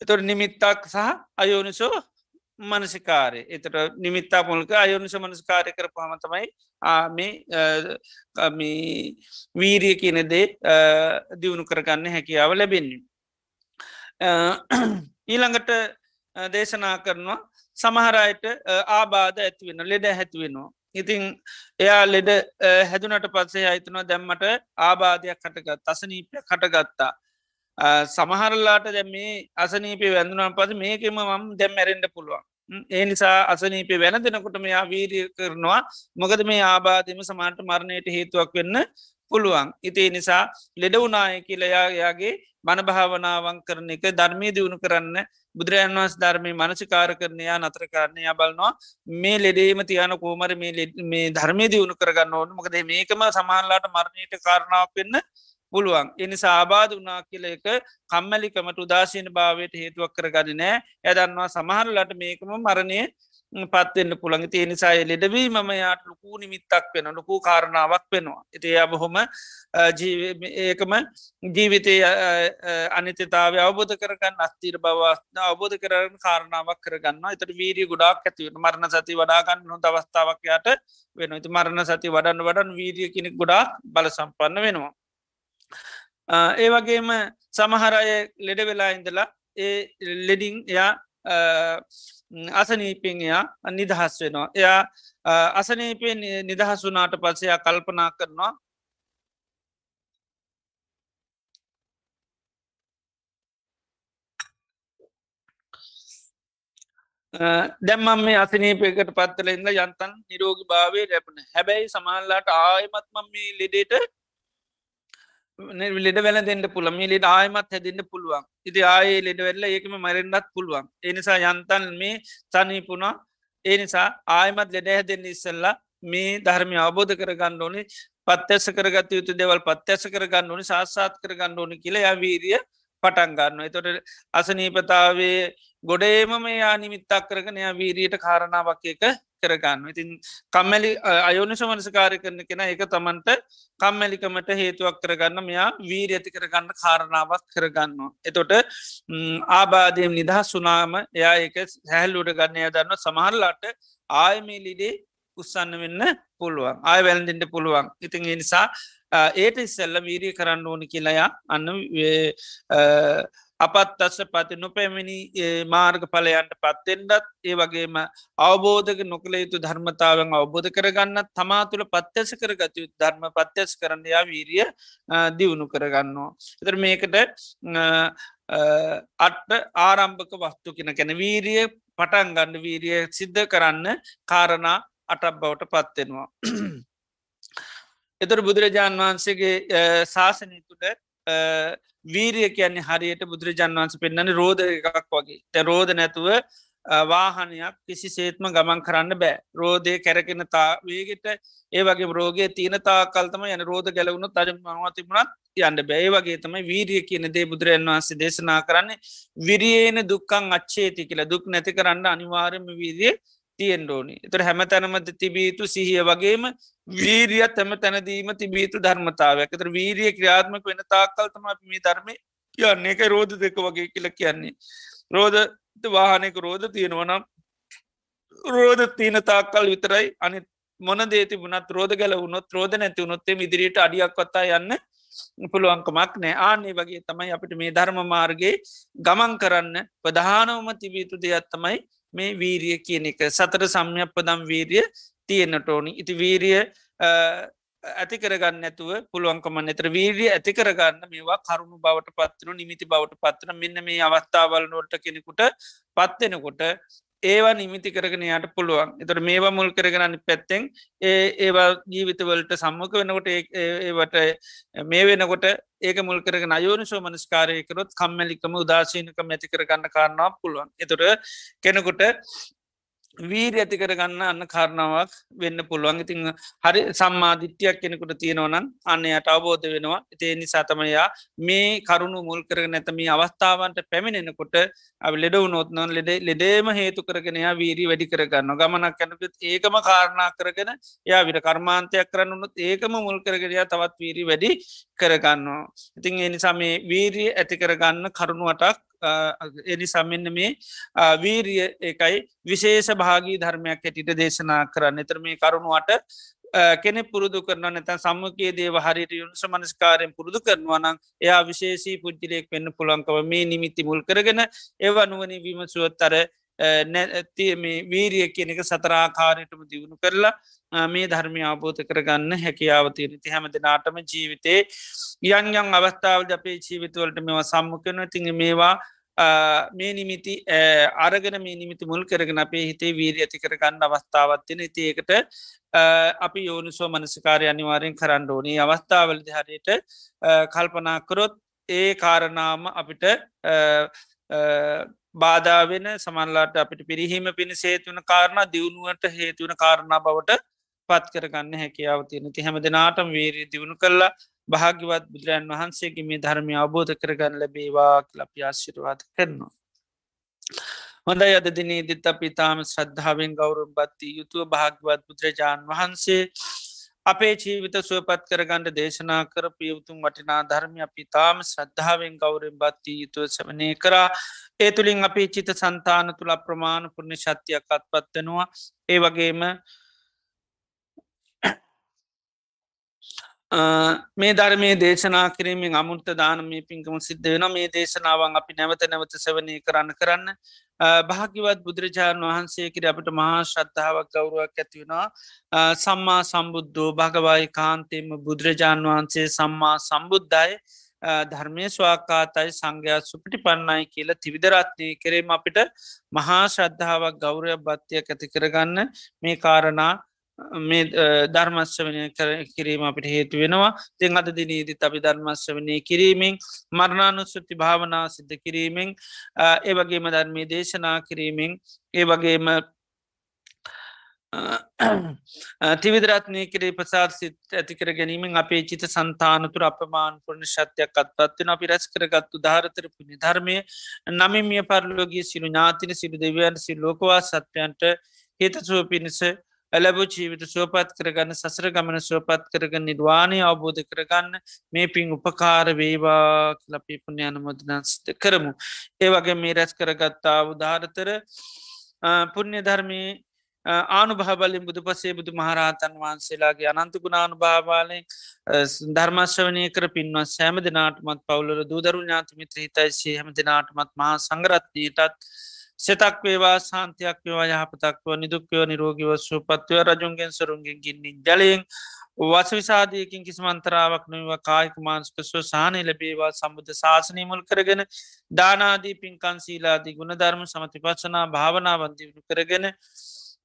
එතොට නිමිත්තක් සහ අයෝනිසෝ මනසිකාරය එතට නිමිත්තා මුල්ක අයෝනිස මනස්කාරය කර පහමතමයි මේ වීරිය කියනදේ දියුණු කරගන්න හැකියාව ලැබෙන්නේ. ඊළඟට දේශනා කරනවා සමහරයට ආබාධ ඇතිවෙන ලෙඩ හැතිවෙනවා. ඉතිං එයා ලෙඩ හැදුනට පත්සේ අයිතනවා දැම්මට ආබාධයක් කටගත් අසනීපය කටගත්තා. සමහරල්ලාට දැ මේ අසනීපය වැඳුනම් පස මේකෙම මම් දැම් මැරෙන්ඩ පුළුවන්. ඒ නිසා අසනීපය වැන දෙනකොට මෙයා වීරිය කරනවා මොකද මේ ආබාධම සමාන්ට මරණයට හේතුවක් වෙන්න පුළුවන්. ඉතිේ නිසා ලෙඩවුනාය කියලයායාගේ මන භාවනාවන් කරන එක ධර්මී දියුණු කරන්න බුදුරජන් වන්ස් ධර්මය මනසිකාර කරනයා නතර කරන්නය බලනවා. මේ ලෙඩේම තියන කෝමර මේ ධර්මය දියුණු කරගන්න ඕන. මොකද මේකම සමාන්ලාට මරණයට කාරණාවක් වෙන්න පුළුවන්. එනි සාබාධ වනා කියල එක කම්මැලිකමට උදාශීන භාවයට හේතුවක් කරගන්න නෑ ඇදන්නවා සමහරලට මේකම මරණය පත්වෙන්න පුළඟ තිය නිසාය ලෙඩවී මම යාට ලොකූ නිමිත්තක් වෙන ලොකූ කාරණාවක් වෙනවා. එති අබහොම ඒකම ජීවිතය අනිතතාව අවබෝධ කරගන්න අස්තීර බවස්න අවබෝධ කරන කාරණාවක් කරගන්න එතට වීරිය ගොඩක් ඇතිවට මරණ සති වඩාගන්න නො අවස්ථාවක්යාට වෙන ති මරණ සති වඩන්න වඩන් වීරිය කෙනෙක් ගොඩා බල සම්පන්න වෙනවා. ඒ වගේම සමහරය ලෙඩ වෙලා ඉඳලා ඒ ලෙඩිං එයා අසනීපෙන්යා නිදහස් වෙනවා. එයා අසනීපෙන් නිදහසුනාට පස්සයා කල්පනා කරනවා දැම්මම් මේ අසනීපයකට පත්තල ඉන්න යන්තන් නිරෝගි භාවය රැපන හැබැයි සමල්ලාට ආයමත්මම් මේ ලෙඩේට ලෙඩ වැල දෙන්න පුළම ලෙඩ ආයමත් හැදන්න පුළුවන්. ඉති ආයේ ලෙඩ වෙල්ල ඒකම මරෙන්ඩත් පුළුවන්. එනිසා යන්තන් මේ සනීපුුණා ඒ නිසා ආයමත් ලෙඩ හැදෙන්න ඉස්සල්ලා මේ ධර්මය අවබෝධ කරගන්න ඕනේ. පත්්‍යස කරගත යුතු දෙවල් පත්්‍යස කරගන්න ඕනි. සාස්සාත් කරගන්න ඕනි කියලා යවීරිය පටන් ගන්න එතොට අසනීපතාවේ ගොඩේම මේ යා නිමිත්තක් කරගෙන යා වීරියට කාරණාවක් එක කරගන්න ඉතින් කම්මැලි අයෝනිස මනසකාරය කරන කෙන එක තමන්ට කම්මැලිකමට හේතුවක් කරගන්න මෙයා වීර ඇති කරගන්න කාරණාවක් කරගන්නවා. එතොට ආබාධයම් නිදහස් සුනාම එයා එක හැල්ලුට ගන්නය දන්න සමහරලාට ආයමේලිඩේ උත්සන්න වෙන්න පුළුවන්. ආය වැලඳෙන්ට පුළුවන්. ඉතින් නිසා ඒට ඉස්සල්ල වීරිය කරන්න ඕනි කියලයා අන්න අපත් අස්ස පති නොපැමිණි මාර්ග පලයන්ට පත්තෙන්ඩත් ඒ වගේම අවබෝධක නොකළ යුතු ධර්මතාවන් අවබෝධ කරගන්න තමා තුළ පත්්‍යස කරගත යුතු ධර්ම පත්්‍යස් කරන්නයා වීරිය දියුණු කරගන්නවා. එතර මේකට අට්ට ආරම්භක වස්තු කෙන කැන වීරිය පටන් ගන්න වීරිය සිද්ධ කරන්න කාරණා අටක් බවට පත්වෙනවා. එතර බුදුරජාණන් වහන්සේගේ ශාසනය තුළ වීරිය කියන්නේ හරියට බුදුරජාන් වන්ස පෙන්න්නන රෝධ එකක් වගේ. තැ රෝධ නැතුව වාහනයක් කිසි සේත්ම ගමන් කරන්න බෑ. රෝධය කැරකෙන තා වේගෙට ඒ වගේ රෝගය තියන තා කල්තම යන රෝධ ගැලවුණු තජ මනවතිබුණත් යන්න බෑ. වගේ තමයි වීරිය කියන දේ බුදුරජන් වහන්සේ දේශනා කරන්නේ. විරියේන දුක්කං අච්චේති කියලා. දුක් නැති කරන්න අනිවාර්යම වීරිය තියෙන්ඩෝනි එතර හැම තැනමද තිබීතු සිහිය වගේම වීරියත් හැම තැනදීම තිබීතු ධර්මතාවයක්. තර වීරිය ක්‍රියාත්මක වෙන තාක්කල්තම මේ ධර්මය කියන්නේ. එක රෝධ දෙක වගේ කියල කියන්නේ. රෝධ වාහනක රෝධ තියෙනවනම් රෝධ තියන තාක්කල් විතරයි අනි මොන දේති වුණත් රෝධ ගැල වුණොත් රෝධ නැති වුණොත්තේ ඉදිරියට අඩියක් වත්තා යන්න පුළුවන්කමක් නෑ ආනේ වගේ තමයි අපිට මේ ධර්ම මාර්ගගේ ගමන් කරන්න ප්‍රධානවම තිබීතු දෙයක් තමයි මේ වීරිය කියන එක. සතර සම්යප්පදම් වීරිය තියෙන්න්නට ඕනි. ඉති වීරිය ඇති කරගන්න ඇතුව පුළුවන්කමන් එතර වීරිය ඇති කරගන්න මේවා කරුණු බවට පත්වන නිමිති බවට පත්වන මෙන්න මේ අවස්ථාවල නොට කෙනෙකුට පත්වෙනකොට ඒවා නිමිති කරගෙන යට පුළුවන්. එතට මේවා මුල් කරගන්න පැත්තෙන් ඒ ඒවා ජීවිතවලට සම්මක වෙනකොට ඒවට මේ වෙනකොට ඒක මුල් කරගෙන අයෝනිසෝ මනස්කාරයකරොත් කම්මැලිකම උදාසීනකම ඇති කරගන්න කාරණාව පුළුවන්. එතුට කෙනෙකුට වීර ඇති කරගන්න අන්න කාරණාවක් වෙන්න පුළුවන්. ඉතිං හරි සම්මාධිත්‍යයක් කෙනෙකුට තියෙනවනම් අන්නයට අවබෝධ වෙනවා. එතේ නිසාතමයා මේ කරුණු මුල් කරගෙන නැතම අවස්ථාවන්ට පැමිණෙනකොට අ ලෙඩව නොත්නොන් ලෙඩ ලෙඩේම හේතු කරගෙනයා වීරී වැඩි කරගන්න ගමනක් කැනකුත් ඒකම කාරණා කරගෙන යා විට කර්මාන්තයක් කරන්නුත් ඒකම මුල් කරගෙනයා තවත් වීරී වැඩි කරගන්නවා. ඉතින් එනිසා මේ වීරී ඇති කරගන්න කරුණුවටක් එනි සමන්න මේ වීරිය එකයි විශේෂ භාගී ධර්මයක් ඇටිට දේශනා කරන්න. එතර මේ කරුණුවට කෙනෙ පුරුදු කරන නැත සම්මකයේ දේව හරිට යුනිස මනස්කාරයෙන් පුරුදු කරනවනම් එයා විශේෂී පුද්ජිලයෙක් වෙන්න පුළන්කව මේ නිමිති මුල් කරගෙන ඒව නුවනි විමසුවත්තර මේ වීරිය කියන එක සතරාකාරයටම දියුණු කරලා මේ ධර්මය අවබෝධ කරගන්න හැකියාවතිය ති හැම දෙනාටම ජීවිතේ යන් යං අවස්ථාවල් අපේ ජීවිතවලට මෙවා සම්මුකන තිඟ මේවා මේ නිමිති අරගෙන මේ නිමිති මුල් කරගෙන අපේ හිතේ වීරී ඇති කරගන්න අවස්ථාවත්තින ඉතිඒකට අපි යෝනිසෝ මනසිකාරය අනිවාරයෙන් කරන්න ඕනී. අවස්ථාවලදි හරියට කල්පනාකරොත් ඒ කාරණාම අපිට බාධාවෙන සමල්ලාට අපිට පිරිහීම පිණි සේතුවන කාරණ දියුණුවට හේතුවන කාරණා බවට පත් කරගන්න හැකියාව තියෙන ති හැම දෙනාටම වීරී දියුණු කරලා භාග්‍යවත් බුදුරන් වහන්සේගේ මේ ධර්මය අවබෝධ කරගන්න ලැබේවා ලපි ආශිරවාද කරනවා. හොඳයි අද දිනේ දිත් අපිතාම ශ්‍රද්ධාවෙන් ගෞරුම් බත්ති යුතුව භාග්‍යවත් බුදුරජාණන් වහන්සේ අපේ ජීවිත සුවපත් කරගන්නඩ දේශනා කර පියවතුන් වටිනා ධර්මය අපි තාම ශ්‍රද්ධාවෙන් ගෞරෙන් බත්ති යුතුව සවනය කරා. ඒ තුළින් අපේ චිත සන්තාන තුළ ප්‍රමාණ පුුණ්‍ය ශත්‍යයක් අත්පත්වනවා ඒ වගේම මේ ධර්මය දේශනා කිරීමෙන් අමුෘත දානමය පින්කම සිද්ධ වෙන මේ දේශනාවන් අපි නැවත නැවත සවනය කරන්න කරන්න භාගිවත් බුදුරජාණන් වහන්සේ කිර අපට මහා ශ්‍රද්ධාවක් ගෞරුවක් ඇතිවෙනවා සම්මා සම්බුද්ධෝ භගවයි කාන්තෙම බුදුරජාණන් වහන්සේ සම්මා සම්බුද්ධයි ධර්මය ස්වාකාතයි සංඝයා සුපිටි පන්නයි කියලා තිවිදරත්නය කෙරේම අපිට මහා ශ්‍රද්ධාවක් ගෞරය බත්තියක් ඇති කරගන්න මේ කාරණා මේ ධර්මශ්‍යවනය කිරීම අපිට හේතු වෙනවා. තිෙන් අද දිනීදි අපි ධර්මශ්‍යවනය කිරීමෙන් මරණානුස්සති භාවනා සිද්ධ කිරීමෙන් ඒවගේම ධර්මය දේශනා කිරීමෙන් ඒ වගේම තිවිදරත්නය කරේ ප්‍රසාත් සිත් ඇතිකර ගැනීමෙන් අපේ චිත සන්තානතුර අපමාන් පුරණ ශත්‍යයක් අත්පත්වන අපි රැස් කරගත්තු ධාරතර පුුණ ධර්මය නමිමිය පරලෝගී සිරු ඥාතින සිරු දෙවියන් සි ලෝකවා සත්වයන්ට හේතසුව පිණිස ඇලබ ජීවිත සුවපත් කරගන්න සසර ගමන සුවපත් කරගන්න නිර්වාණය අවබෝධ කරගන්න මේ පින් උපකාර වේවා ලපී පුුණ්‍යයන මොදනස්ත කරමු. ඒ වගේ මේ රැස් කරගත්තා උදාරතර පුුණ්‍ය ධර්මී ආනු භාබලින් බුදු පසේ බුදු මහරහතන් වහන්සේලාගේ අනන්තු ගුණානු භාවාලෙන් ධර්මශ්‍රවනය කර පින්වත් සෑම දෙනාටමත් පවුලර දූදරු ඥාතිමිත්‍ර හිතයිසේ හැම දෙනාටමත් මහා සංගරත්නයටත් සෙතක් වේවා සාන්තියක් වේවා යහපතක්ව නිදුක්කව නිරෝගිව සුපත්වය රජුන්ගෙන් සරුන්ගෙන් ගින්නින් ජලයෙන් වස විසාධයකින් කිසිමන්තරාවක් නොව කායික මාන්ස්ක සහනය ලැබේවා සම්බුද්ධ ශාසනයමුල් කරගෙන දානාදී පින්කන් සීලාදී ගුණධර්ම සමති පච්චනා භාවනාවන්දිවුණු කරගෙන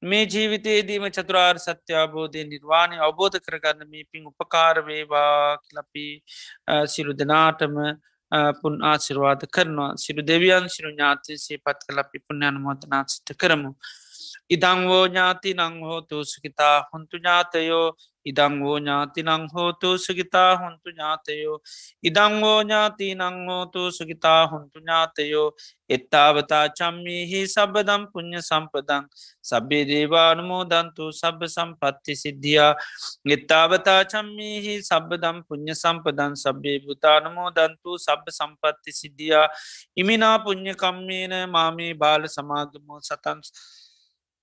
මේ ජීවිතයේදීම චතුරාර් සත්‍ය අබෝධය නිර්වාණය අවබෝධ කරගන්න මේ පින් උපකාරවේවා ලපි සිරු දෙනාටම පුන් ආසිරවාද කරනවා සිරු දෙවියන් සිරු ඥාතය සේපත් කල අපි පුුණ්‍යයන මොතනාසිට කරමු. ඉදංවෝ ඥාති නංහෝතු සුකිතා හොන්තු ඥාතයෝ ඉදංවෝ ඥාති නංහෝතු සුගිතා හොන්තු ඥාතයෝ. ඉදංවෝ ඥාති නංහෝතු සුගිතා හොන්තු ඥාතයෝ. එත්තාවතා චම්මිහි සබදම් පුුණ්්‍ය සම්පදං. සබේ දේවානුමෝ දන්තු සබ සම්පත්ති සිද්ධියා. එත්තාවතා චම්මිහි සබදම් පුුණ්්‍ය සම්පදන් සබේ බුතානමෝ දන්තු සබ සම්පත්ති සිද්ධියා. ඉමිනා පුුණ්්‍ය කම්මේන මාමේ බාල සමාගමෝ සතන්ස්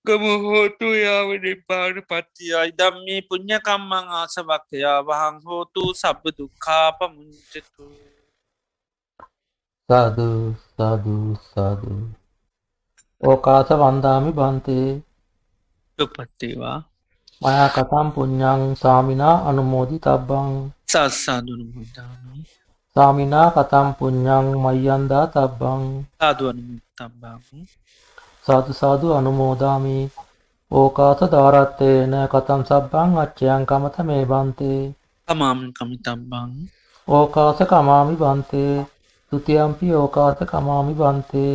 ගම හෝතු යාව නිපාට පත්තියයි දම් මේ පුං්ඥකම්මං ආසවක්කයා වහං හෝතු සබ්බ දුක්කාප මුංචතු සාධ සාධ සාධ ඕකාස වන්දාමි බන්තේ. දුපත්තේවා මයා කතම් පුඤ්ඥං සාමිනා අනුමෝදි තබ්බං සත්සාදුන මුදාමි සාමිනා කතම් පුඤ්ඥං මයියන්දා තබ්බං. සාදුවන තබ්බාමි සාදු සාදු අනුමෝදාමි. ඕකාස ධාරත්තේන කතම් සබ්බං අච්චයන් කමත මේ බන්තේ තමාමන් කමිතබ්බං. ඕකාස කමාමි බන්තේ තුතියම්පි ඕකාස කමාමි බන්තේ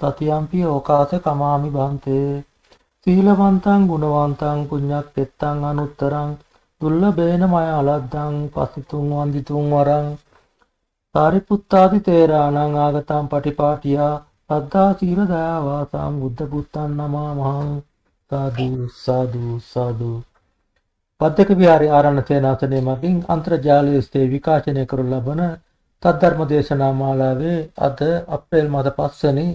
තතියම්පි ඕකාස කමාමි බන්තේ සීලවන්තං ගුණවන්තං පුඤ්ඤක් පෙත්තං අනුත්තරං. දුල්ලභේන මය අලද්දං පසිතුන් වන්දිතුන් වරං. සාරිපුත්තාදි තේරාණං ආගතං පටිපාටියා සද්ධා සීල දයාවාසාම් බුද්ධ පුත්තන් නමා මහං. සාදු සාදු සාදු. පද්දක විහාරි ආරණ සේනාසනය මගින් අන්තර්ජාලය ස්තේ විකාශනය කරු ලබන තත්ධර්ම දේශනා මාලාවේ අද අප්‍රේල් මත පස්සනි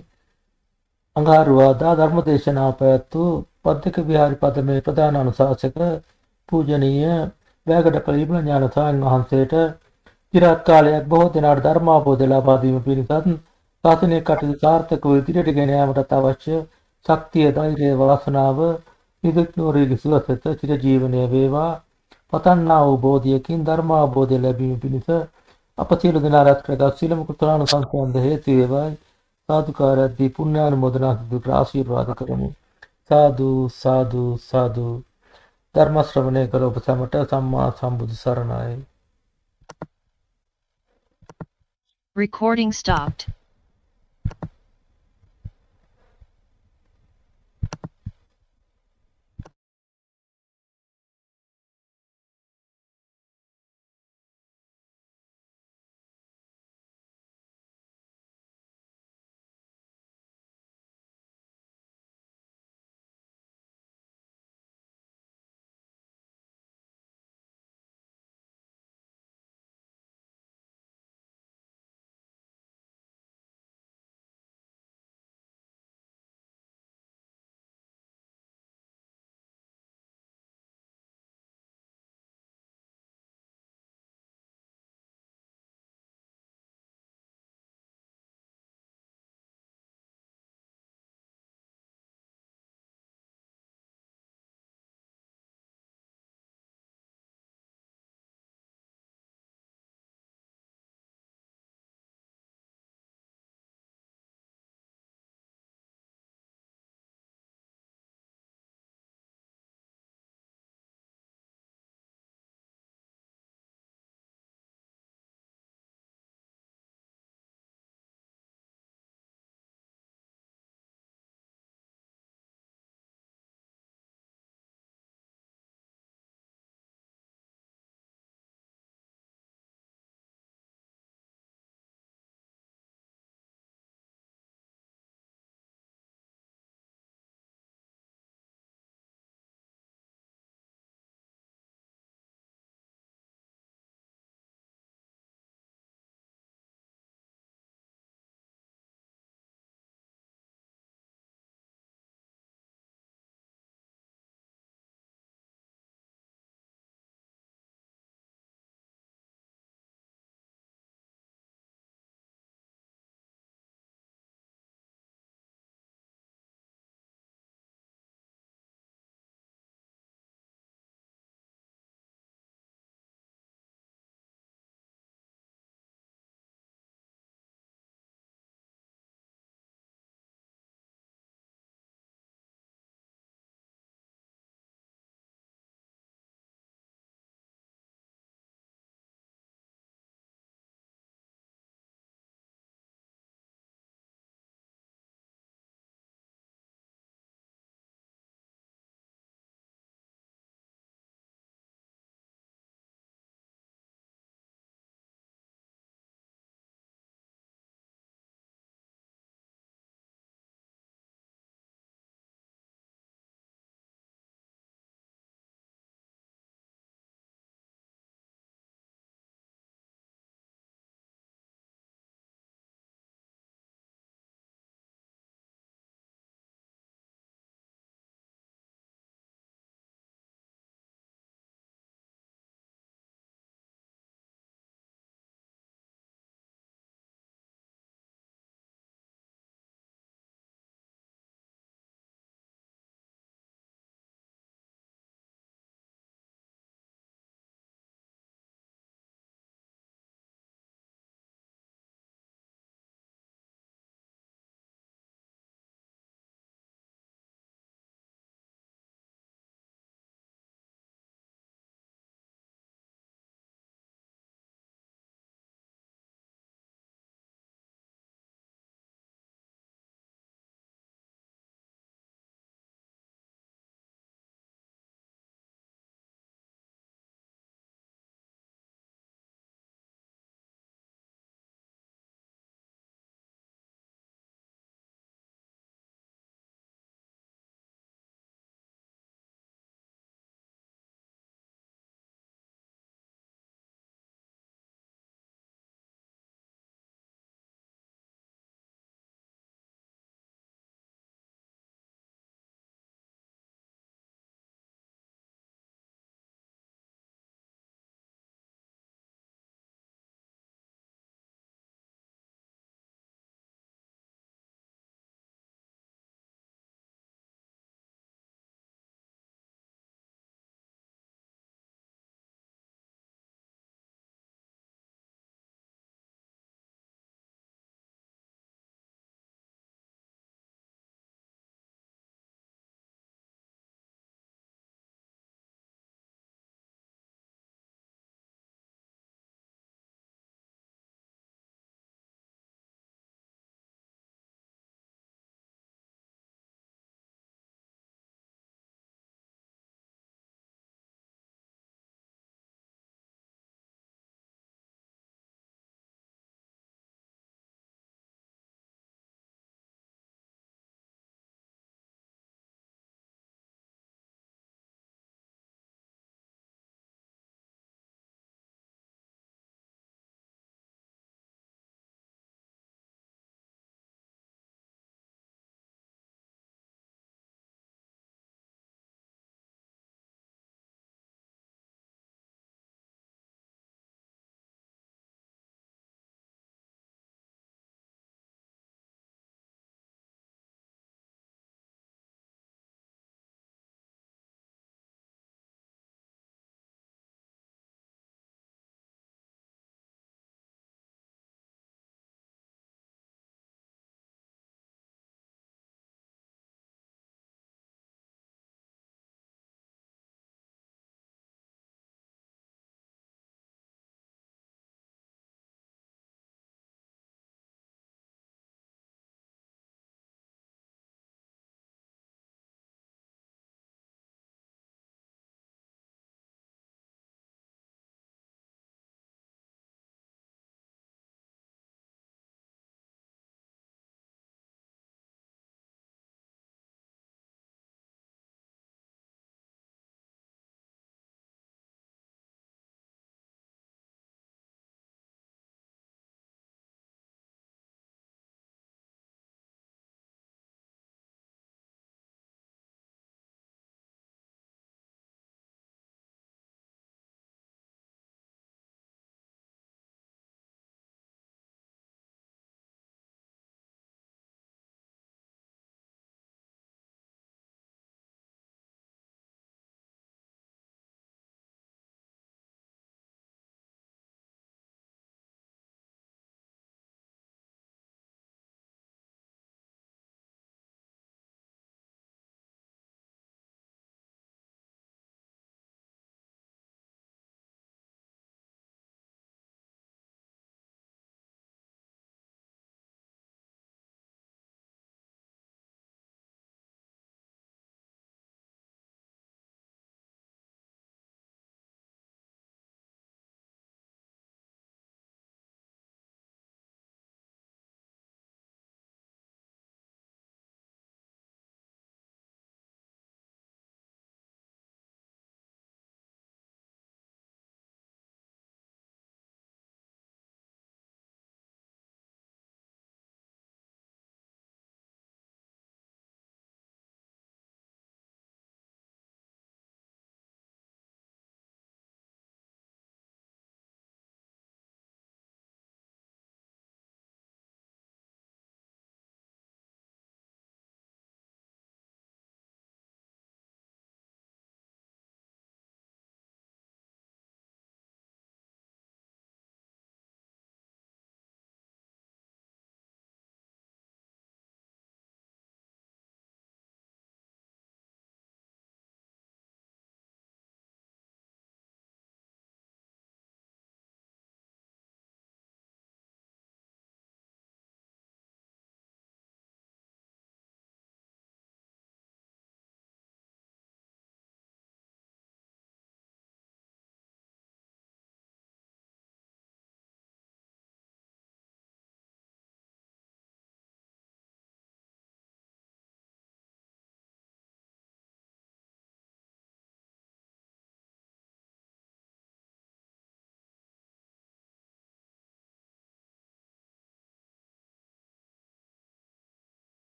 අඟහරුවාදා ධර්ම දේශනා පැවැත්වූ පද්දක විහාරි පදමේ ප්‍රධාන අනුශාසක පූජනීය වැෑගඩ කළීබල ඥානසායන් වහන්සේට චිරාත් කාලයක් බොහෝ දෙනාට ධර්මාබෝධ ලබා දීම පිණිසත් ශාසනය කටයුතු සාර්ථකව ඉදිරියට ගෙන යාමට අවශ්‍ය ශක්තිය ධෛර්යය වාසනාව නිදුක් නිරෝගී සුවසත චිරජීවනය වේවා. පතන්නා වූ බෝධියකින් ධර්මාබෝධය ලැබීම පිණිස අප සියලු දෙනා රැස් කරගත් සීලම කුසලාන සංසයන්ද හේතු වේවායි. සාදුකාරයක්දී පුණ්‍යානුමෝදනා සිදු කර ආශිර්වාද කරමු. සාදු සාදු සාදු. ධර්ම ශ්‍රවණය කළ ඔබ සැමට සම්මා සම්බුදු සරණයි. Recording stopped.